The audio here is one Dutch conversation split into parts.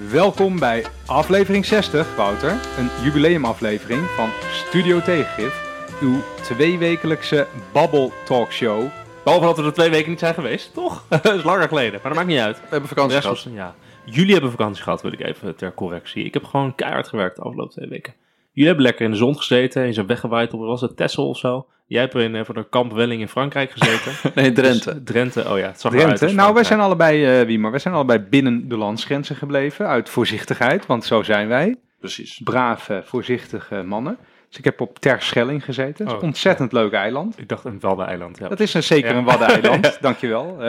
Welkom bij aflevering 60, Wouter. Een jubileumaflevering van Studio Tegengif. Uw tweewekelijkse babbel talkshow. Behalve dat we er twee weken niet zijn geweest, toch? dat is langer geleden, maar dat maakt niet uit. We hebben vakantie gehad. ja. Jullie hebben vakantie gehad, wil ik even ter correctie. Ik heb gewoon keihard gewerkt de afgelopen twee weken. Jullie hebben lekker in de zon gezeten, je zijn weggewaaid op, was het Texel of zo? Jij hebt in eh, van de kamp Welling in Frankrijk gezeten. Nee, Drenthe. Dus Drenthe, oh ja, het zag eruit Drenthe. Nou, wij zijn allebei, eh wie maar, wij zijn allebei binnen de landsgrenzen gebleven. Uit voorzichtigheid, want zo zijn wij. Precies. Brave, voorzichtige mannen. Dus ik heb op Terschelling gezeten. Dat is Oh, een ontzettend leuk eiland. Ik dacht een Waddeneiland, ja. Dat is een, zeker Ja. een waddeneiland, dankjewel.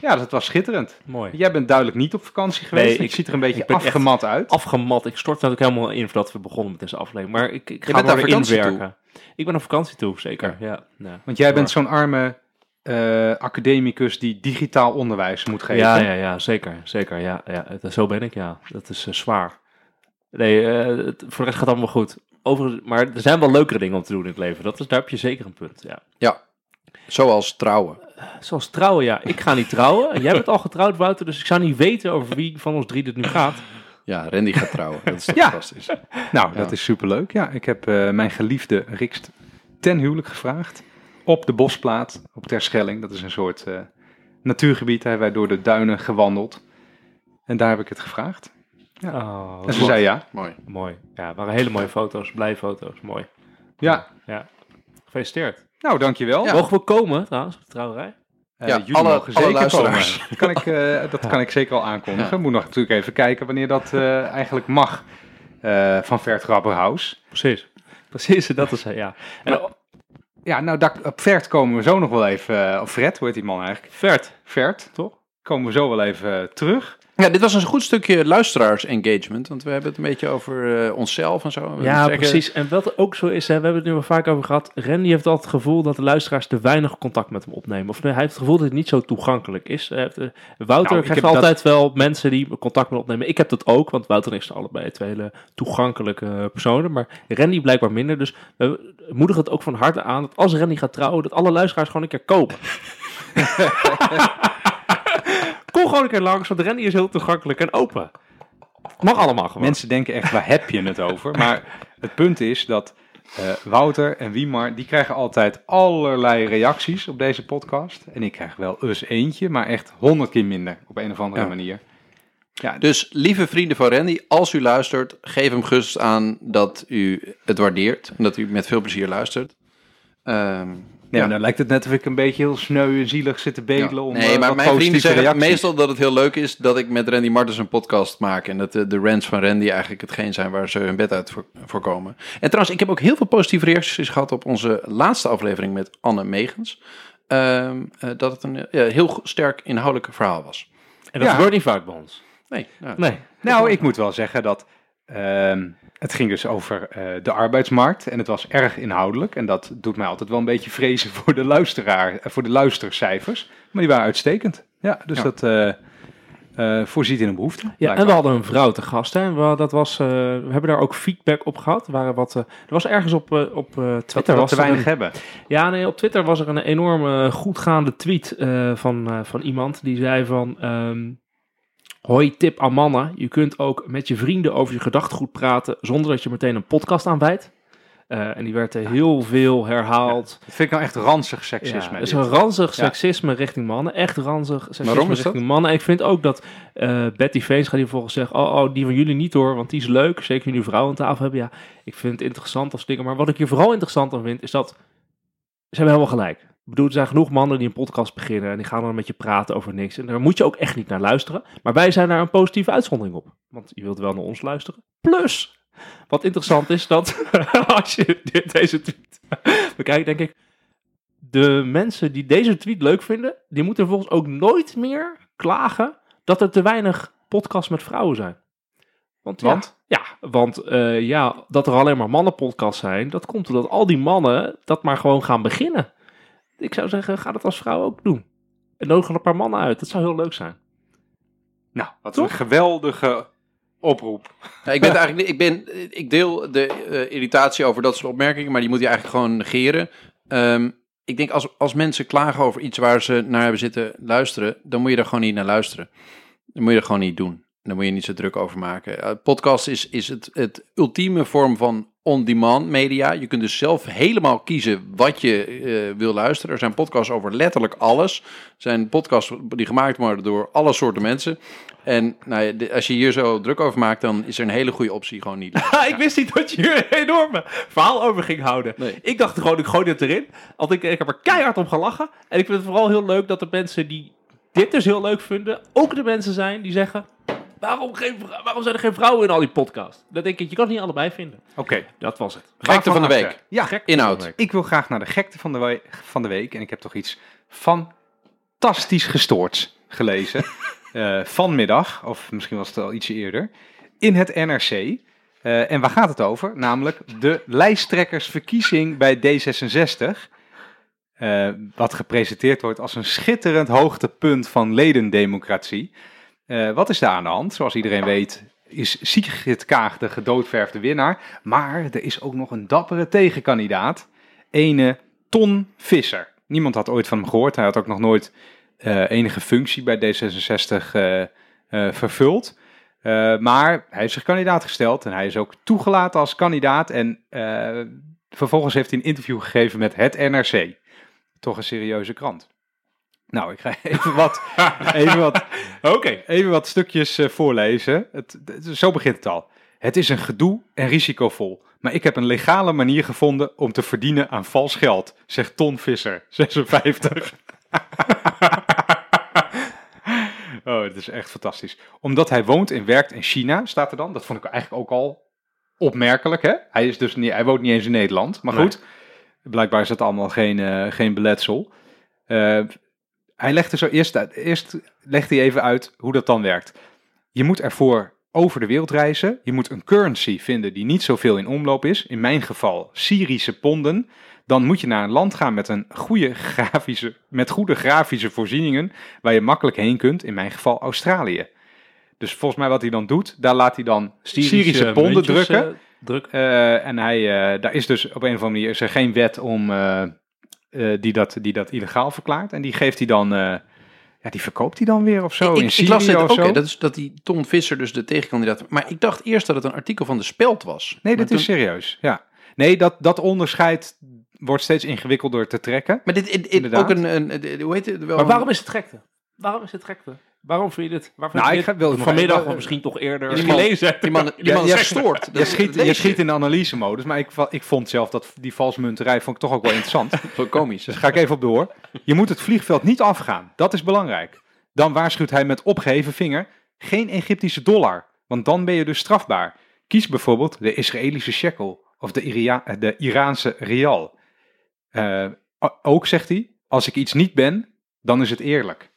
Ja, dat was schitterend. Mooi. Jij bent duidelijk niet op vakantie geweest. Nee, ik, ik- ziet er een beetje afgemat uit. Afgemat, ik stort natuurlijk helemaal in voordat we begonnen met deze aflevering. Maar ik, ik ga er weer vakantie inwerken. Ik ben op vakantie toe, zeker. Ja. Ja. Want jij bent zo'n arme eh, academicus die digitaal onderwijs moet geven. Ja, ja, ja, zeker. Zeker, ja. ja zo ben ik, ja. Dat is eh, zwaar. Nee, eh, het, voor de rest gaat allemaal goed. Overigens, maar er zijn wel leukere dingen om te doen in het leven. Dat is, daar heb je zeker een punt, ja. Ja. Zoals trouwen. Zoals trouwen, ja. Ik ga niet trouwen. En jij bent al getrouwd, Wouter. Dus ik zou niet weten over wie van ons drie dit nu gaat. Ja, Randy gaat trouwen. Dat is toch Ja. fantastisch. Nou, Ja. dat is superleuk. Ja, ik heb eh, mijn geliefde Rikst ten huwelijk gevraagd. Op de bosplaat op Terschelling. Dat is een soort eh, natuurgebied. Daar hebben wij door de duinen gewandeld. En daar heb ik het gevraagd. Ja. Oh, En ze zei ja. Mooi. mooi. Ja, het waren hele mooie foto's. Blij foto's. Mooi. Ja, Ja. Gefeliciteerd. Nou dankjewel. Ja. Mogen we komen, trouwens, op de trouwerij? Eh, Ja, jullie alle- mogen zeker komen. Dat kan ik, eh, dat kan ik zeker al aankondigen. We moeten nog natuurlijk even kijken wanneer dat eh, eigenlijk mag. eh, van Vert Grabberhaus. Precies. Precies, dat is hij, ja. En, Ja, nou, daar, op Vert komen we zo nog wel even... of Fred, hoe heet die man eigenlijk? Vert, Vert, toch? komen we zo wel even terug. Ja, dit was een goed stukje luisteraars-engagement. Want we hebben het een beetje over eh, onszelf en zo. We Ja, precies. En wat ook zo is, hè, we hebben het nu wel vaak over gehad. Randy heeft altijd het gevoel dat de luisteraars te weinig contact met hem opnemen. Of nee, hij heeft het gevoel dat het niet zo toegankelijk is. Heeft, eh, Wouter Nou, ik krijgt dat- altijd wel mensen die contact met hem opnemen. Ik heb dat ook, want Wouter en ik zijn allebei twee hele toegankelijke personen. Maar Randy blijkbaar minder. Dus we moedigen het ook van harte aan dat als Randy gaat trouwen, dat alle luisteraars gewoon een keer komen. Kom gewoon een keer langs, want Randy is heel toegankelijk en open. Mag allemaal gewoon. Mensen denken echt, waar heb je het over? Maar het punt is dat eh, Wouter en Wiemar, die krijgen altijd allerlei reacties op deze podcast. En ik krijg wel eens eentje, maar echt honderd keer minder op een of andere Ja. manier. Ja, Dus lieve vrienden van Randy, als u luistert, geef hem gerust aan dat u het waardeert. En dat u met veel plezier luistert. Ehm, nee, ja. dan lijkt het net of ik een beetje heel sneu en zielig zit te bedelen om nee, eh, maar wat mijn vrienden positieve zeggen reacties. meestal dat het heel leuk is dat ik met Randy Martens een podcast maak. En dat de, de rants van Randy eigenlijk hetgeen zijn waar ze hun bed uit voor, voor komen. En trouwens, ik heb ook heel veel positieve reacties gehad op onze laatste aflevering met Anne Megens. Ehm, eh, dat het een heel sterk inhoudelijk verhaal was. En dat Ja. gebeurt niet vaak bij ons. Nee, ja. Nee. Nou, ik moet wel zeggen dat ehm, het ging dus over eh, de arbeidsmarkt en het was erg inhoudelijk. En dat doet mij altijd wel een beetje vrezen voor de luisteraar, eh, voor de luistercijfers. Maar die waren uitstekend. Ja, dus Ja. dat eh, voorziet in een behoefte. Ja, en we hadden een vrouw te gast. Hè. en We, dat was, we hebben daar ook feedback op gehad. Er Waren wat, er was ergens op, op eh, dat Twitter. we te weinig een- hebben. Ja, nee, op Twitter was er een enorme goedgaande tweet van, van iemand die zei van... ehm, Hoi, tip aan mannen. Je kunt ook met je vrienden over je gedachtegoed praten zonder dat je meteen een podcast aanwijdt. Eh, en die werd eh, heel veel herhaald. Dat vind ik nou echt ranzig Ja, seksisme. het is een ranzig Ja. seksisme richting mannen. Echt ranzig seksisme Waarom is dat? richting mannen. En ik vind ook dat eh, Betty Veens gaat hier volgens zeggen... Oh, oh, die van jullie niet hoor, want die is leuk. Zeker jullie vrouwen aan tafel hebben. Ja, ik vind het interessant als dingen. Maar wat ik hier vooral interessant aan vind, is dat... Ze hebben helemaal gelijk. Ik bedoel, er zijn genoeg mannen die een podcast beginnen... en die gaan dan met je praten over niks. En daar moet je ook echt niet naar luisteren. Maar wij zijn daar een positieve uitzondering op. Want je wilt wel naar ons luisteren. Plus, wat interessant is, dat als je dit, deze tweet bekijkt, denk ik de mensen die deze tweet leuk vinden, die moeten volgens ook nooit meer klagen dat er te weinig podcasts met vrouwen zijn. Want, ja, Want? Ja, want eh, ja, dat er alleen maar mannenpodcasts zijn, dat komt omdat al die mannen dat maar gewoon gaan beginnen. Ik zou zeggen, ga dat als vrouw ook doen. En nodig er een paar mannen uit. Dat zou heel leuk zijn. Nou, wat Toch? een geweldige oproep. Ja, ik ben het eigenlijk ik ben, ik deel de eh, irritatie over dat soort opmerkingen, maar die moet je eigenlijk gewoon negeren. Ehm, ik denk als, als mensen klagen over iets waar ze naar hebben zitten luisteren, dan moet je er gewoon niet naar luisteren. Dan moet je er gewoon niet doen. daar moet je niet zo druk over maken. Eh, podcast is, is het, het ultieme vorm van on-demand media. Je kunt dus zelf helemaal kiezen wat je eh, wil luisteren. Er zijn podcasts over letterlijk alles. Er zijn podcasts die gemaakt worden door alle soorten mensen. En nou ja, als je hier zo druk over maakt, dan is er een hele goede optie gewoon niet. Ik wist niet dat je hier een enorme verhaal over ging houden. Nee. Ik dacht gewoon, ik gooi dit erin. Want ik, ik heb er keihard om gelachen. En ik vind het vooral heel leuk dat de mensen die dit dus heel leuk vinden, ook de mensen zijn die zeggen... Waarom, geen, waarom zijn er geen vrouwen in al die podcasts? Dan denk ik, je kan het niet allebei vinden. Oké. Dat was het. Gekte van de week. Ja. Inhoud. Ik wil graag naar de gekte van de, we- van de week. En ik heb toch iets fantastisch gestoords gelezen. eh, vanmiddag, of misschien was het al ietsje eerder. In het NRC. Eh, en waar gaat het over? Namelijk de lijsttrekkersverkiezing bij D66. eh, wat gepresenteerd wordt als een schitterend hoogtepunt van ledendemocratie. Eh, wat is daar aan de hand? Zoals iedereen weet is Sigrid Kaag de gedoodverfde winnaar. Maar er is ook nog een dappere tegenkandidaat. Ene Ton Visser. Niemand had ooit van hem gehoord. Hij had ook nog nooit eh, enige functie bij D66 eh, vervuld. Maar hij heeft zich kandidaat gesteld en hij is ook toegelaten als kandidaat. En vervolgens heeft hij een interview gegeven met het NRC. Toch een serieuze krant. Nou, ik ga even wat, even wat Oké. Even wat stukjes eh, voorlezen. Het, het- zo begint het al. Het is een gedoe en risicovol. Maar ik heb een legale manier gevonden om te verdienen aan vals geld, zegt Ton Visser, 56. oh, het is echt fantastisch. Omdat hij woont en werkt in China, staat er dan. Dat vond ik eigenlijk ook al opmerkelijk. Hè? Hij, is dus niet, hij woont niet eens in Nederland. Maar Nee. goed, blijkbaar is dat allemaal geen, eh, geen beletsel. Eh, hij legt er zo eerst, uit- eerst legt hij even uit hoe dat dan werkt. Je moet ervoor over de wereld reizen. Je moet een currency vinden die niet zoveel in omloop is. In mijn geval Syrische ponden. Dan moet je naar een land gaan met, een goede grafische, met goede grafische voorzieningen. Waar je makkelijk heen kunt. In mijn geval Australië. Dus volgens mij wat hij dan doet, daar laat hij dan Syrische, ponden muntjes, drukken. eh, druk. Eh, en hij, eh, daar is dus op een of andere manier is er geen wet om, eh, die, dat, die dat illegaal verklaart. En die geeft hij dan, eh, ja, die verkoopt hij dan weer of zo ik, in ik Syrië las het of ook, zo. hè, dat, is, dat die Ton Visser dus de tegenkandidaat... Maar ik dacht eerst dat het een artikel van de Speld was. nee, dit is serieus. Ja. Nee, dat, dat onderscheid wordt steeds ingewikkelder te trekken. Maar dit, dit- dit- Inderdaad. ook een, een, hoe heet het? Wel Maar een- waarom is het gekte? Waarom is het gekte? Waarom vind je dit? Waarom Nou, ik ga- wil dit nog vanmiddag even- of misschien toch eerder Die man- gelezen? Die man, die man Ja, is ja, gestoord. Je schiet, je schiet in de analyse-modus, maar ik, ik vond zelf dat die valsmunterij vond ik toch ook wel interessant. Zo komisch. Dus ga ik even op door. Je moet het vliegveld niet afgaan. Dat is belangrijk. Dan waarschuwt hij met opgeheven vinger geen Egyptische dollar. Want dan ben je dus strafbaar. Kies bijvoorbeeld de Israëlische shekel of de, Iria- eh, de Iraanse rial. Eh, ook zegt hij, als ik iets niet ben, dan is het eerlijk.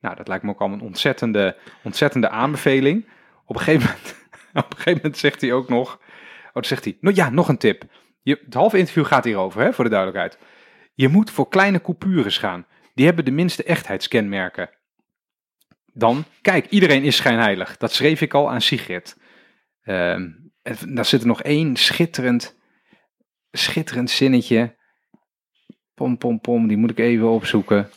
Nou, dat lijkt me ook al een ontzettende, ontzettende aanbeveling. Op een gegeven moment, op een gegeven moment zegt hij ook nog, oh, zegt hij, nou ja, nog een tip. Je, het halve interview gaat hierover, hè, voor de duidelijkheid. Je moet voor kleine coupures gaan. Die hebben de minste echtheidskenmerken. Dan, kijk, iedereen is schijnheilig. Dat schreef ik al aan Sigrid. Ehm, en daar zit er nog één schitterend, schitterend zinnetje. Pom, pom, pom, die moet ik even opzoeken.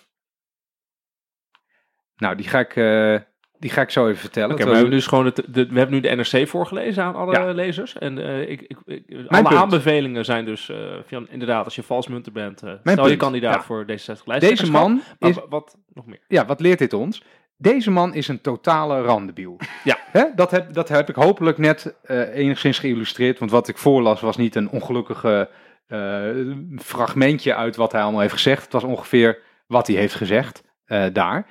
Nou, die ga ik, eh, die ga ik zo even vertellen. Maar we hebben, dus gewoon het, de, we hebben nu de NRC voorgelezen aan alle Ja. lezers. En eh, ik, ik, ik- alle punt. aanbevelingen zijn dus, van, inderdaad, als je valsmunter bent, stel je punt, kandidaat ja. voor D66 Deze man Maar is, wa- wat nog meer? ja, wat leert dit ons? Deze man is een totale randebiel. Ja. Dat, heb, dat heb ik hopelijk net enigszins geïllustreerd. Want wat ik voorlas was niet een ongelukkige fragmentje uit wat hij allemaal heeft gezegd. Het was ongeveer wat hij heeft gezegd daar.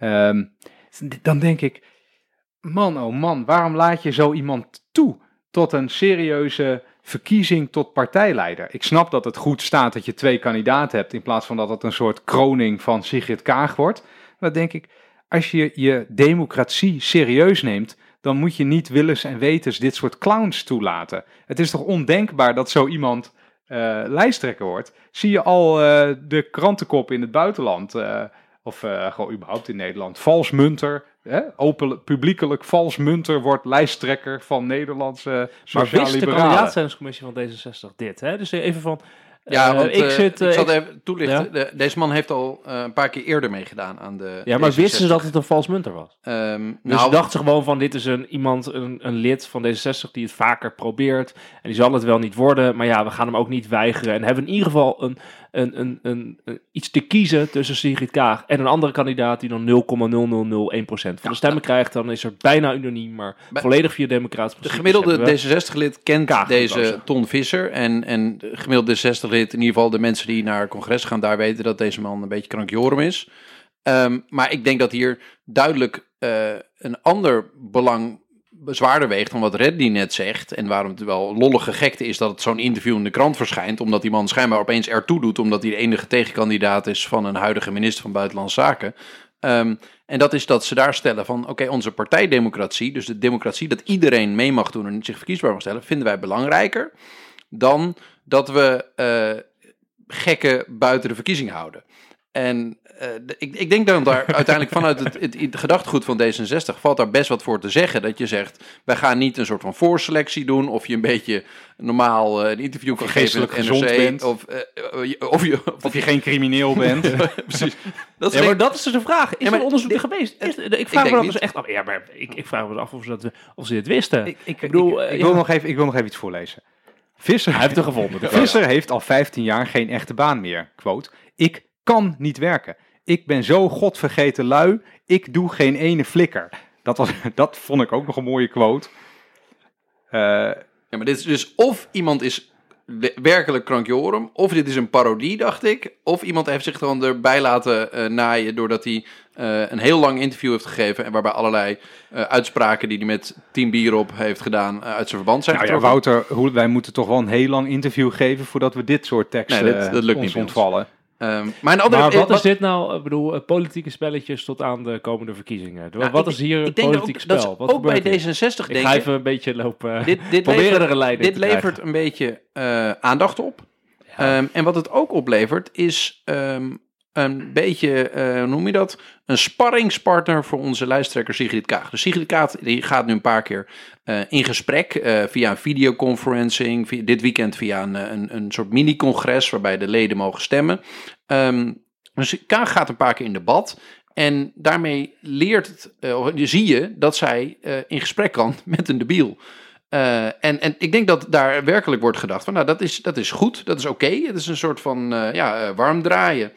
Ehm, dan denk ik, man oh man, waarom laat je zo iemand toe tot een serieuze verkiezing tot partijleider? Ik snap dat het goed staat dat je twee kandidaten hebt in plaats van dat het een soort kroning van Sigrid Kaag wordt. Maar denk ik, als je je democratie serieus neemt, dan moet je niet willens en wetens dit soort clowns toelaten. Het is toch ondenkbaar dat zo iemand eh, lijsttrekker wordt? Zie je al eh, de krantenkop in het buitenland, eh, of eh, gewoon überhaupt in Nederland, vals munter, hè? Open, publiekelijk vals munter wordt lijsttrekker van Nederlandse Maar sociale wist de kandidaatstellingscommissie van D66 dit? Hè? Dus even van, Ja, Eh, want ik eh, zit, eh, ik zal ik- even toelichten. De- deze man heeft al eh, een paar keer eerder meegedaan aan de Ja, maar wisten ze D66. dat het een vals munter was? Ehm, Dus nou, ze dachten gewoon van, dit is een, iemand, een, een lid van D66 die het vaker probeert. En die zal het wel niet worden, maar ja, we gaan hem ook niet weigeren. En hebben in ieder geval een, een, een, een, een- iets te kiezen tussen Sigrid Kaag en een andere kandidaat die dan 0,0001% van de stemmen krijgt. Dan is er bijna unaniem, maar Bij- volledig via democratisch de gemiddelde hebben we- D66-lid kent Kaag deze. Ton Visser. En, en de gemiddelde D66-lid, in ieder geval de mensen die naar het congres gaan, daar weten dat deze man een beetje krankjorum is. Ehm, maar ik denk dat hier duidelijk eh, een ander belang zwaarder weegt dan wat Reddy net zegt. En waarom het wel lollige gekte is dat het zo'n interview in de krant verschijnt. Omdat die man schijnbaar opeens ertoe doet. Omdat hij de enige tegenkandidaat is van een huidige minister van Buitenlandse Zaken. Ehm, en dat is dat ze daar stellen van, oké, onze partijdemocratie, dus de democratie dat iedereen mee mag doen en zich verkiesbaar mag stellen, vinden wij belangrijker dan dat we eh, gekken buiten de verkiezing houden. En eh, de- ik, ik denk dan daar uiteindelijk vanuit het, het, het gedachtegoed van D66 valt daar best wat voor te zeggen. Dat je zegt, wij gaan niet een soort van voorselectie doen. Of je een beetje normaal eh, een interview kan geven in het NRC. bent. Of, eh, eh, je- of je... Of, Of je geen crimineel bent. precies. Dat is Ja, maar dat is dus een vraag. Is Ja, maar er onderzoek dit- geweest? Is, ik vraag me dat dus echt af. Ja, maar ik, ik vraag me dus af of ze, dat, of ze dit wisten. ik, ik, bedoel, eh, wil nog even, ik wil nog even iets voorlezen. Visser, Hij heeft er gevonden. Visser heeft al 15 jaar geen echte baan meer. Quote. Ik kan niet werken. Ik ben zo godvergeten lui. Ik doe geen ene flikker. Dat, was, dat vond ik ook nog een mooie quote. Ja, maar dit is dus of iemand is we- werkelijk krankjorum, of dit is een parodie, dacht ik. Of iemand heeft zich dan erbij laten eh, naaien doordat hij eh, een heel lang interview heeft gegeven en waarbij allerlei eh, uitspraken die hij met tien bier op heeft gedaan uit zijn verband zijn nou ja. Wouter, wij moeten toch wel een heel lang interview geven voordat we dit soort teksten Nee, dat- dat lukt ons niet ons. Ehm, maar een andere, Maar wat eh, is dit nou? Ik bedoel, eh, politieke spelletjes tot aan de komende verkiezingen. Nou, wat ik- is hier ik een dat politiek ook, spel? dat Wat ook bij gebeurt hier? D66 Ik ga even een beetje lopen. Dit, dit proberen levert, er een lijn in dit te krijgen. levert een beetje eh, aandacht op. Ehm, en wat het ook oplevert is ehm, een beetje, hoe noem je dat? Een sparringspartner voor onze lijsttrekker Sigrid Kaag. Dus Sigrid Kaag die gaat nu een paar keer eh, in gesprek eh, via een videoconferencing. Via, dit weekend via een, een, een soort mini-congres waarbij de leden mogen stemmen. Ehm, dus Kaag gaat een paar keer in debat. En daarmee leert het, zie je dat zij in gesprek kan met een debiel. Eh, en, en ik denk dat daar werkelijk wordt gedacht van, nou, dat is, dat is goed, dat is oké. Het is een soort van, eh, ja, warm draaien.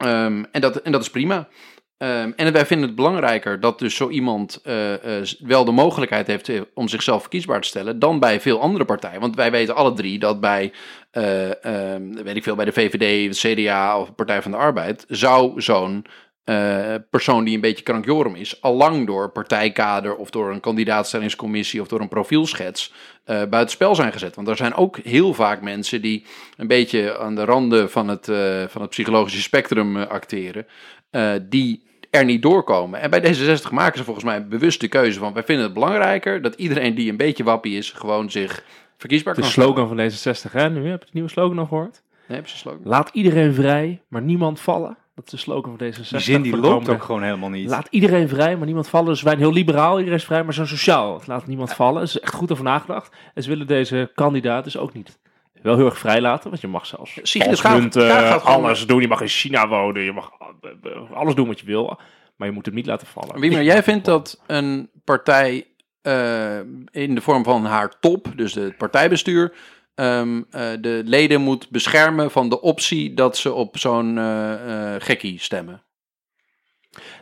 Ehm, en, dat, en dat is prima. Ehm, en wij vinden het belangrijker dat dus zo iemand eh, eh, wel de mogelijkheid heeft eh, om zichzelf verkiesbaar te stellen dan bij veel andere partijen. Want wij weten alle drie dat bij, eh, ehm, weet ik veel, bij de VVD, de CDA of Partij van de Arbeid zou zo'n eh, persoon die een beetje krankjorum is, allang door partijkader of door een kandidaatstellingscommissie of door een profielschets eh buitenspel zijn gezet. Want er zijn ook heel vaak mensen die een beetje aan de randen van het, eh, van het psychologische spectrum acteren, die er niet doorkomen. En bij D66 maken ze volgens mij bewust de keuze van, wij vinden het belangrijker dat iedereen die een beetje wappie is, gewoon zich verkiesbaar De kan slogan van D66, hè? Nu heb je de nieuwe slogan nog gehoord. stellen. Nee, heb je zijn slogan? Laat iedereen vrij, maar niemand vallen. Dat is de slogan van D66. Die zin die loopt ook gewoon helemaal niet. Laat iedereen vrij, maar niemand vallen. Dus wij zijn heel liberaal, iedereen is vrij, maar zo sociaal. Laat niemand vallen. Er is echt goed over nagedacht. En ze willen deze kandidaat dus ook niet wel heel erg vrij laten. Want je mag zelfs Sigrid gaat- gaat alles doen. Je mag in China wonen. Je mag alles doen wat je wil. Maar je moet hem niet laten vallen. Wiemer, jij vindt dat een partij eh, in de vorm van haar top, dus het partijbestuur, ehm, eh, de leden moet beschermen van de optie dat ze op zo'n eh, eh, gekkie stemmen?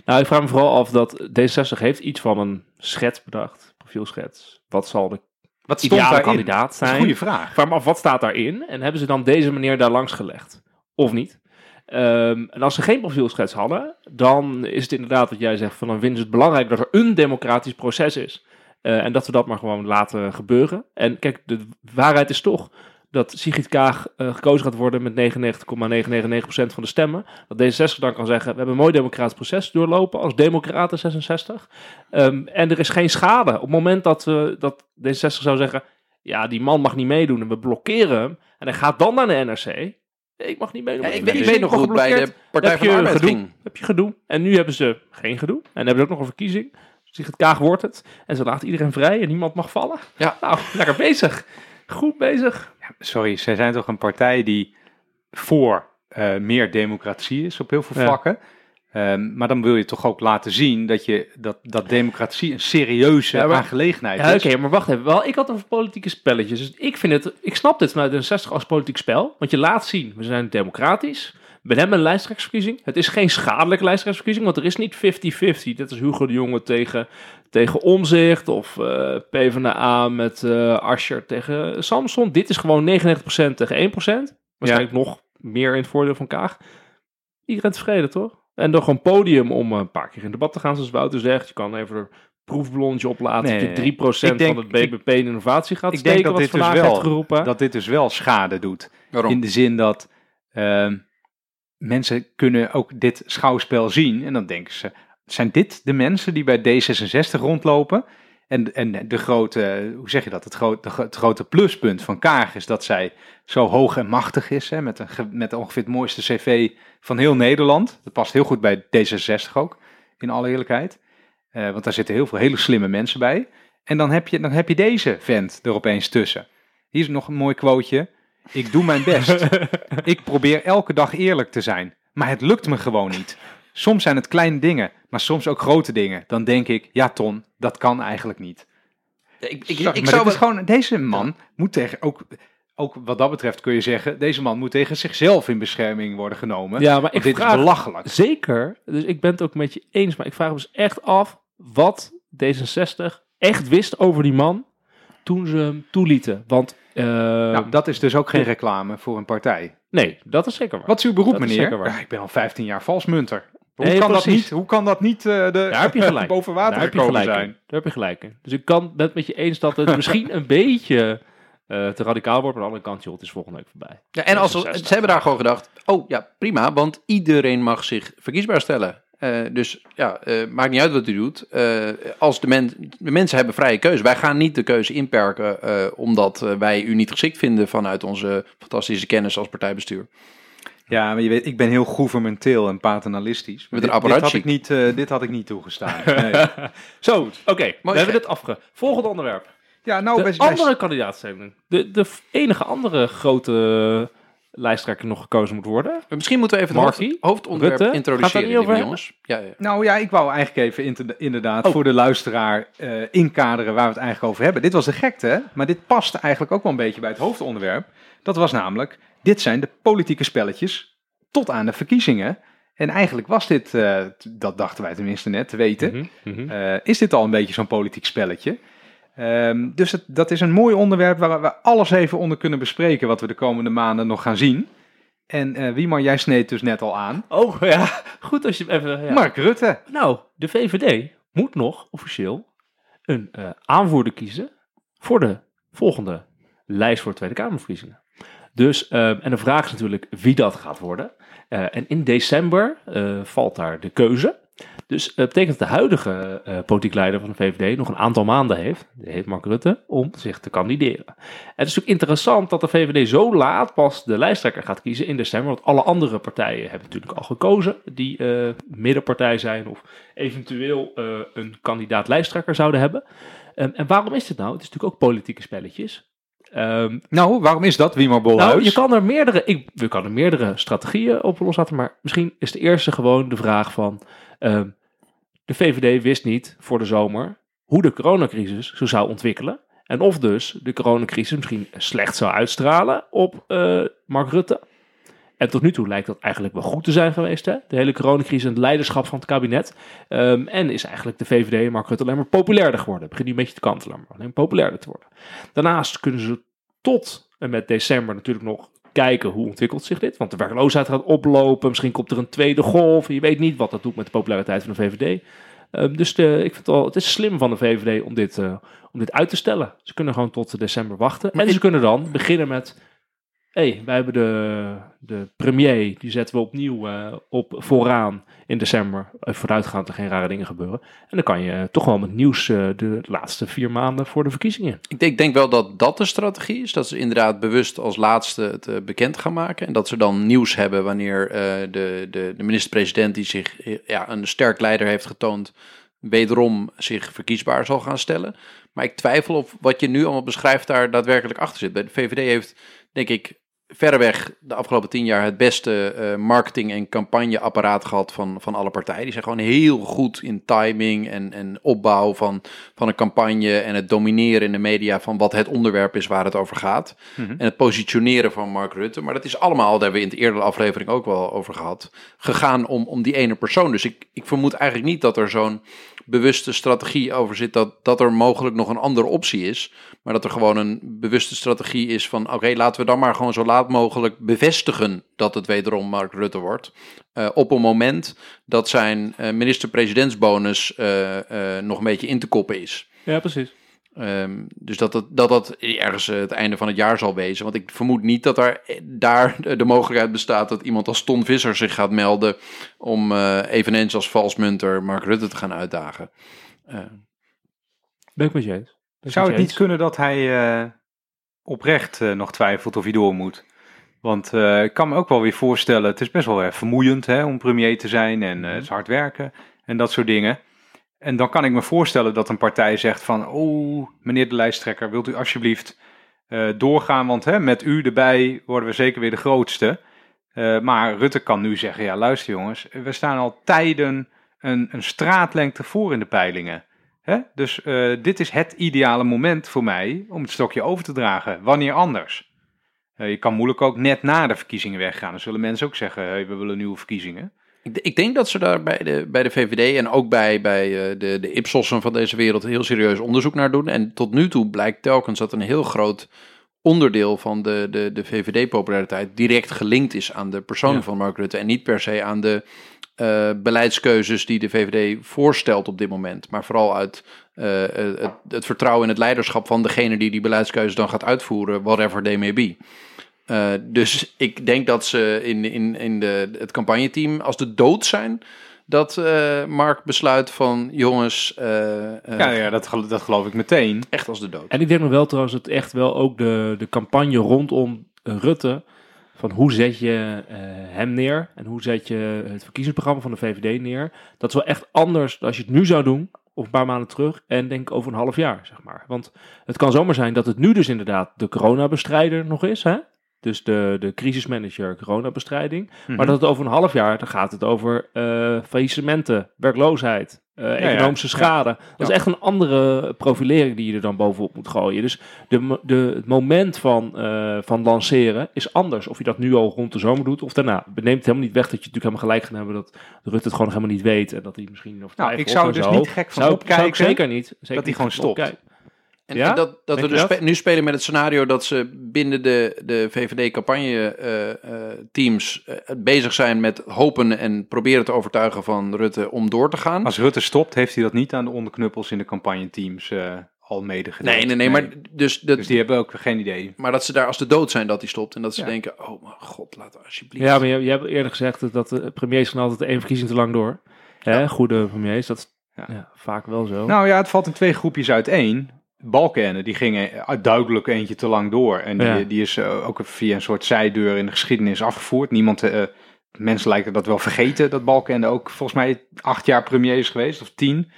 Nou, ik vraag me vooral af dat D66 heeft iets van een schets bedacht. Profielschets. Wat zal de Wat stond ideale daarin? kandidaat zijn? goede vraag. Ik vraag me af, wat staat daarin? En hebben ze dan deze meneer daar langs gelegd? Of niet? Ehm, en als ze geen profielschets hadden, dan is het inderdaad wat jij zegt, van dan vinden ze het belangrijk dat er een democratisch proces is. Eh, en dat we dat maar gewoon laten gebeuren. En kijk, de waarheid is toch dat Sigrid Kaag eh, gekozen gaat worden met 99,999% van de stemmen. Dat D66 dan kan zeggen, we hebben een mooi democratisch proces doorlopen als democraten 66. Ehm, en er is geen schade. Op het moment dat, eh, dat D66 zou zeggen, ja, die man mag niet meedoen en we blokkeren hem. En hij gaat dan naar de NRC. Ik mag niet meedoen. Ja, ik, weet, ik NRC, weet nog goed, bij de. Partij heb van de Arbeid gedoe. Heb je gedoe. En nu hebben ze geen gedoe. En hebben ze ook nog een verkiezing. Sigrid Kaag wordt het. En ze laat iedereen vrij en niemand mag vallen. Ja. Nou, lekker bezig. Goed bezig. Sorry, zij zijn toch een partij die voor eh, meer democratie is op heel veel Ja. vlakken. Ehm, maar dan wil je toch ook laten zien dat, je, dat, dat democratie een serieuze Ja, maar- aangelegenheid Ja, is. oké, maar wacht even. Wel, ik had over politieke spelletjes. Dus ik vind het, ik snap dit vanuit een 60 als politiek spel. Want je laat zien, we zijn democratisch. We hebben een lijsttrekkersverkiezing. Het is geen schadelijke lijsttrekkersverkiezing, want er is niet 50-50. Dit is Hugo de Jonge tegen, tegen Omzicht of eh PvdA met eh Asscher tegen Samson. Dit is gewoon 99% tegen 1%. Waarschijnlijk nog meer in het voordeel van Kaag. Iedereen tevreden, toch? En dan gewoon podium om eh, een paar keer in debat te gaan, zoals Wouter zegt. Je kan even een proefballonnetje oplaten Nee, dat je 3% ik denk- van het BBP in innovatie gaat ik denk dat wat dit dus wel- geroepen. Dat dit dus wel schade doet. Waarom? In de zin dat ehm, mensen kunnen ook dit schouwspel zien en dan denken ze, zijn dit de mensen die bij D66 rondlopen? En, en de grote, hoe zeg je dat, het, groot, de gro- het grote pluspunt van Kaag is dat zij zo hoog en machtig is, hè, met, een, met ongeveer het mooiste cv van heel Nederland. Dat past heel goed bij D66 ook, in alle eerlijkheid. Eh, want daar zitten heel veel hele slimme mensen bij. En dan heb je, dan heb je deze vent er opeens tussen. Hier is nog een mooi quoteje. Ik doe mijn best. Ik probeer elke dag eerlijk te zijn. Maar het lukt me gewoon niet. Soms zijn het kleine dingen, maar soms ook grote dingen. Dan denk ik, ja Ton, dat kan eigenlijk niet. Ik, ik, Ik, ik, maar zou dit is wel- gewoon, deze man moet tegen, ook, ook wat dat betreft kun je zeggen, deze man moet tegen zichzelf in bescherming worden genomen. ja, maar ik dit vraag is belachelijk. zeker, dus ik ben het ook met je eens, maar ik vraag me dus echt af wat D66 echt wist over die man toen ze hem toelieten. Want, eh, Nou, dat is dus ook geen reclame voor een partij. nee, dat is zeker waar. Wat is uw beroep, Dat is meneer? zeker waar. Ja, ik ben al 15 jaar valsmunter. Hoe, Nee, kan dat niet, hoe kan dat niet eh, de, Daar heb je gelijk. boven water Daar heb je gekomen gelijk zijn? in. Daar heb je gelijk in. Dus ik kan het met je eens dat het misschien een beetje eh, te radicaal wordt. Maar aan de andere kant, joh, het is volgende week voorbij. Ja, en als, ze 66. hebben daar gewoon gedacht, oh ja, prima, want iedereen mag zich verkiesbaar stellen. Eh, dus ja, eh, maakt niet uit wat u doet. Eh, als de, men, de mensen hebben vrije keuze. Wij gaan niet de keuze inperken eh, omdat wij u niet geschikt vinden vanuit onze fantastische kennis als partijbestuur. Ja, maar je weet, ik ben heel gouvernementeel en paternalistisch. Met een dit, dit, had ik niet, dit had ik niet toegestaan. Nee. Zo, oké. we hebben dit afge... Volgende onderwerp. Ja, nou, De bij- andere kandidaatstelling. De, de enige andere grote lijsttrekker nog gekozen moet worden. Misschien moeten we even het Markie? hoofdonderwerp Rutte? introduceren, Gaat over jongens. Ja, ja. nou ja, ik wou eigenlijk even inderdaad Oh. voor de luisteraar eh, inkaderen waar we het eigenlijk over hebben. Dit was de gekte, maar dit past eigenlijk ook wel een beetje bij het hoofdonderwerp. Dat was namelijk, dit zijn de politieke spelletjes tot aan de verkiezingen. En eigenlijk was dit, eh, dat dachten wij tenminste net te weten, Mhm, mhm. Eh, is dit al een beetje zo'n politiek spelletje. Ehm, dus het, dat is een mooi onderwerp waar we alles even onder kunnen bespreken, wat we de komende maanden nog gaan zien. En eh Wieman, jij sneed dus net al aan. Oh ja, goed als je even... Ja. Mark Rutte. Nou, de VVD moet nog officieel een eh, aanvoerder kiezen voor de volgende lijst voor de Tweede Kamerverkiezingen. Dus, eh, en de vraag is natuurlijk wie dat gaat worden. Eh, en in december valt daar de keuze. Dus het betekent dat de huidige eh politiek leider van de VVD nog een aantal maanden heeft, die heet Mark Rutte, om zich te kandideren. En het is natuurlijk interessant dat de VVD zo laat pas de lijsttrekker gaat kiezen in december. Want alle andere partijen hebben natuurlijk al gekozen die eh, middenpartij zijn of eventueel eh, een kandidaat lijsttrekker zouden hebben. Ehm, en waarom is dit nou? Het is natuurlijk ook politieke spelletjes. Ehm, Nou, waarom is dat, Wieman Bolhuis? nou, je kan er meerdere, ik, we kan er meerdere strategieën op loslaten, maar misschien is de eerste gewoon de vraag van, ehm, de VVD wist niet voor de zomer hoe de coronacrisis zo zou ontwikkelen. En of dus de coronacrisis misschien slecht zou uitstralen op eh, Mark Rutte. En tot nu toe lijkt dat eigenlijk wel goed te zijn geweest. Hè? De hele coronacrisis en het leiderschap van het kabinet. Ehm, en is eigenlijk de VVD en Mark Rutte alleen maar populairder geworden. Het begint nu een beetje te kantelen, maar alleen populairder te worden. Daarnaast kunnen ze tot en met december natuurlijk nog kijken hoe ontwikkelt zich dit. Want de werkloosheid gaat oplopen. Misschien komt er een tweede golf. Je weet niet wat dat doet met de populariteit van de VVD. Ehm, dus de, ik vind het, wel, het is slim van de VVD om dit, eh, om dit uit te stellen. Ze kunnen gewoon tot december wachten. Maar en ze kunnen dan beginnen met... Hey, wij hebben de, de premier, die zetten we opnieuw eh, op vooraan in december. Even vooruitgaand er geen rare dingen gebeuren. En dan kan je toch wel met nieuws eh, de laatste vier maanden voor de verkiezingen. Ik denk, wel dat dat de strategie is. Dat ze inderdaad bewust als laatste het eh, bekend gaan maken. En dat ze dan nieuws hebben wanneer eh, de, de, de minister-president die zich eh, ja, een sterk leider heeft getoond. wederom zich verkiesbaar zal gaan stellen. Maar ik twijfel of wat je nu allemaal beschrijft daar daadwerkelijk achter zit. De VVD heeft, denk ik, verreweg de afgelopen tien jaar het beste eh, marketing- en campagneapparaat gehad van, van alle partijen. Die zijn gewoon heel goed in timing en, en opbouw van, van een campagne en het domineren in de media van wat het onderwerp is waar het over gaat. Mhm. En het positioneren van Mark Rutte. Maar dat is allemaal, daar hebben we in de eerdere aflevering ook wel over gehad, gegaan om, om die ene persoon. Dus ik, ik vermoed eigenlijk niet dat er zo'n bewuste strategie over zit dat, dat er mogelijk nog een andere optie is. Maar dat er gewoon een bewuste strategie is van oké, laten we dan maar gewoon zo laat mogelijk bevestigen dat het wederom Mark Rutte wordt. Eh, op een moment dat zijn eh, minister-presidentsbonus eh, eh, nog een beetje in te koppen is. Ja, precies. Ehm, dus dat dat, dat dat ergens het einde van het jaar zal wezen. Want ik vermoed niet dat er daar de mogelijkheid bestaat dat iemand als Ton Visser zich gaat melden om eh, eveneens als valsmunter Mark Rutte te gaan uitdagen. Ben ik met je eens. Zou het niet kunnen dat hij eh, oprecht eh, nog twijfelt of hij door moet? Want eh, ik kan me ook wel weer voorstellen, het is best wel eh, vermoeiend hè, om premier te zijn en eh, het is hard werken en dat soort dingen. En dan kan ik me voorstellen dat een partij zegt van, oh meneer de lijsttrekker, wilt u alsjeblieft doorgaan, want hè, met u erbij worden we zeker weer de grootste. Maar Rutte kan nu zeggen, ja luister jongens, we staan al tijden een, een straatlengte voor in de peilingen. Hè? Dus dit is het ideale moment voor mij om het stokje over te dragen. Wanneer anders? Eh, je kan moeilijk ook net na de verkiezingen weggaan. Dan zullen mensen ook zeggen, hey, we willen nieuwe verkiezingen. ik, ik denk dat ze daar bij de, bij de VVD en ook bij, bij eh, de, de Ipsossen van deze wereld heel serieus onderzoek naar doen. En tot nu toe blijkt telkens dat een heel groot onderdeel van de, de, de VVD-populariteit direct gelinkt is aan de persoon Ja. van Mark Rutte. En niet per se aan de eh, beleidskeuzes die de VVD voorstelt op dit moment. Maar vooral uit eh, het, het vertrouwen in het leiderschap van degene die die beleidskeuzes dan gaat uitvoeren, whatever they may be. Eh, dus ik denk dat ze in, in, in de, het campagneteam als de dood zijn. Dat eh, Mark besluit van jongens, eh, eh, Ja, ja dat, gel- dat geloof ik meteen. echt als de dood. En ik denk nog wel trouwens dat echt wel ook de, de campagne rondom eh, Rutte. Van hoe zet je eh, hem neer en hoe zet je het verkiezingsprogramma van de VVD neer. Dat is wel echt anders dan als je het nu zou doen, of een paar maanden terug, en denk over een half jaar, zeg maar. Want het kan zomaar zijn dat het nu dus inderdaad de coronabestrijder nog is, hè? Dus de, de crisismanager coronabestrijding. Mhm. Maar dat het over een half jaar, dan gaat het over eh faillissementen, werkloosheid, eh, ja. economische Ja. schade. Dat is echt een andere profilering die je er dan bovenop moet gooien. Dus de, de, het moment van, eh, van lanceren is anders. Of je dat nu al rond de zomer doet of daarna. Het neemt helemaal niet weg dat je natuurlijk helemaal gelijk gaat hebben dat Rutte het gewoon helemaal niet weet. En dat hij misschien nog Nou, ik zou dus zo. niet gek van zou, opkijken zou ik zeker niet. Zeker dat hij gewoon stopt. opkijken. En, Ja? en dat, dat we dus je dat? spe- nu spelen met het scenario dat ze binnen de, de VVD-campagne-teams eh, bezig zijn met hopen en proberen te overtuigen van Rutte om door te gaan. Als Rutte stopt, heeft hij dat niet aan de onderknuppels in de campagneteams eh al medegedeeld. nee, nee, nee, maar, dus dat, Dus die hebben ook geen idee. maar dat ze daar als de dood zijn dat hij stopt en dat ze Ja. denken, oh mijn god, laat alsjeblieft. Ja, maar je, je hebt eerder gezegd dat, dat de premiers gaan altijd één verkiezing te lang door. Hè, Goede premiers, dat is Ja. ja, vaak wel zo. Nou ja, het valt in twee groepjes uiteen. Balkenende, die ging eh, duidelijk eentje te lang door. En die, Ja. die is eh, ook via een soort zijdeur in de geschiedenis afgevoerd. Niemand, eh, mensen lijken dat wel vergeten, dat Balkenende ook volgens mij acht jaar premier is geweest, of tien.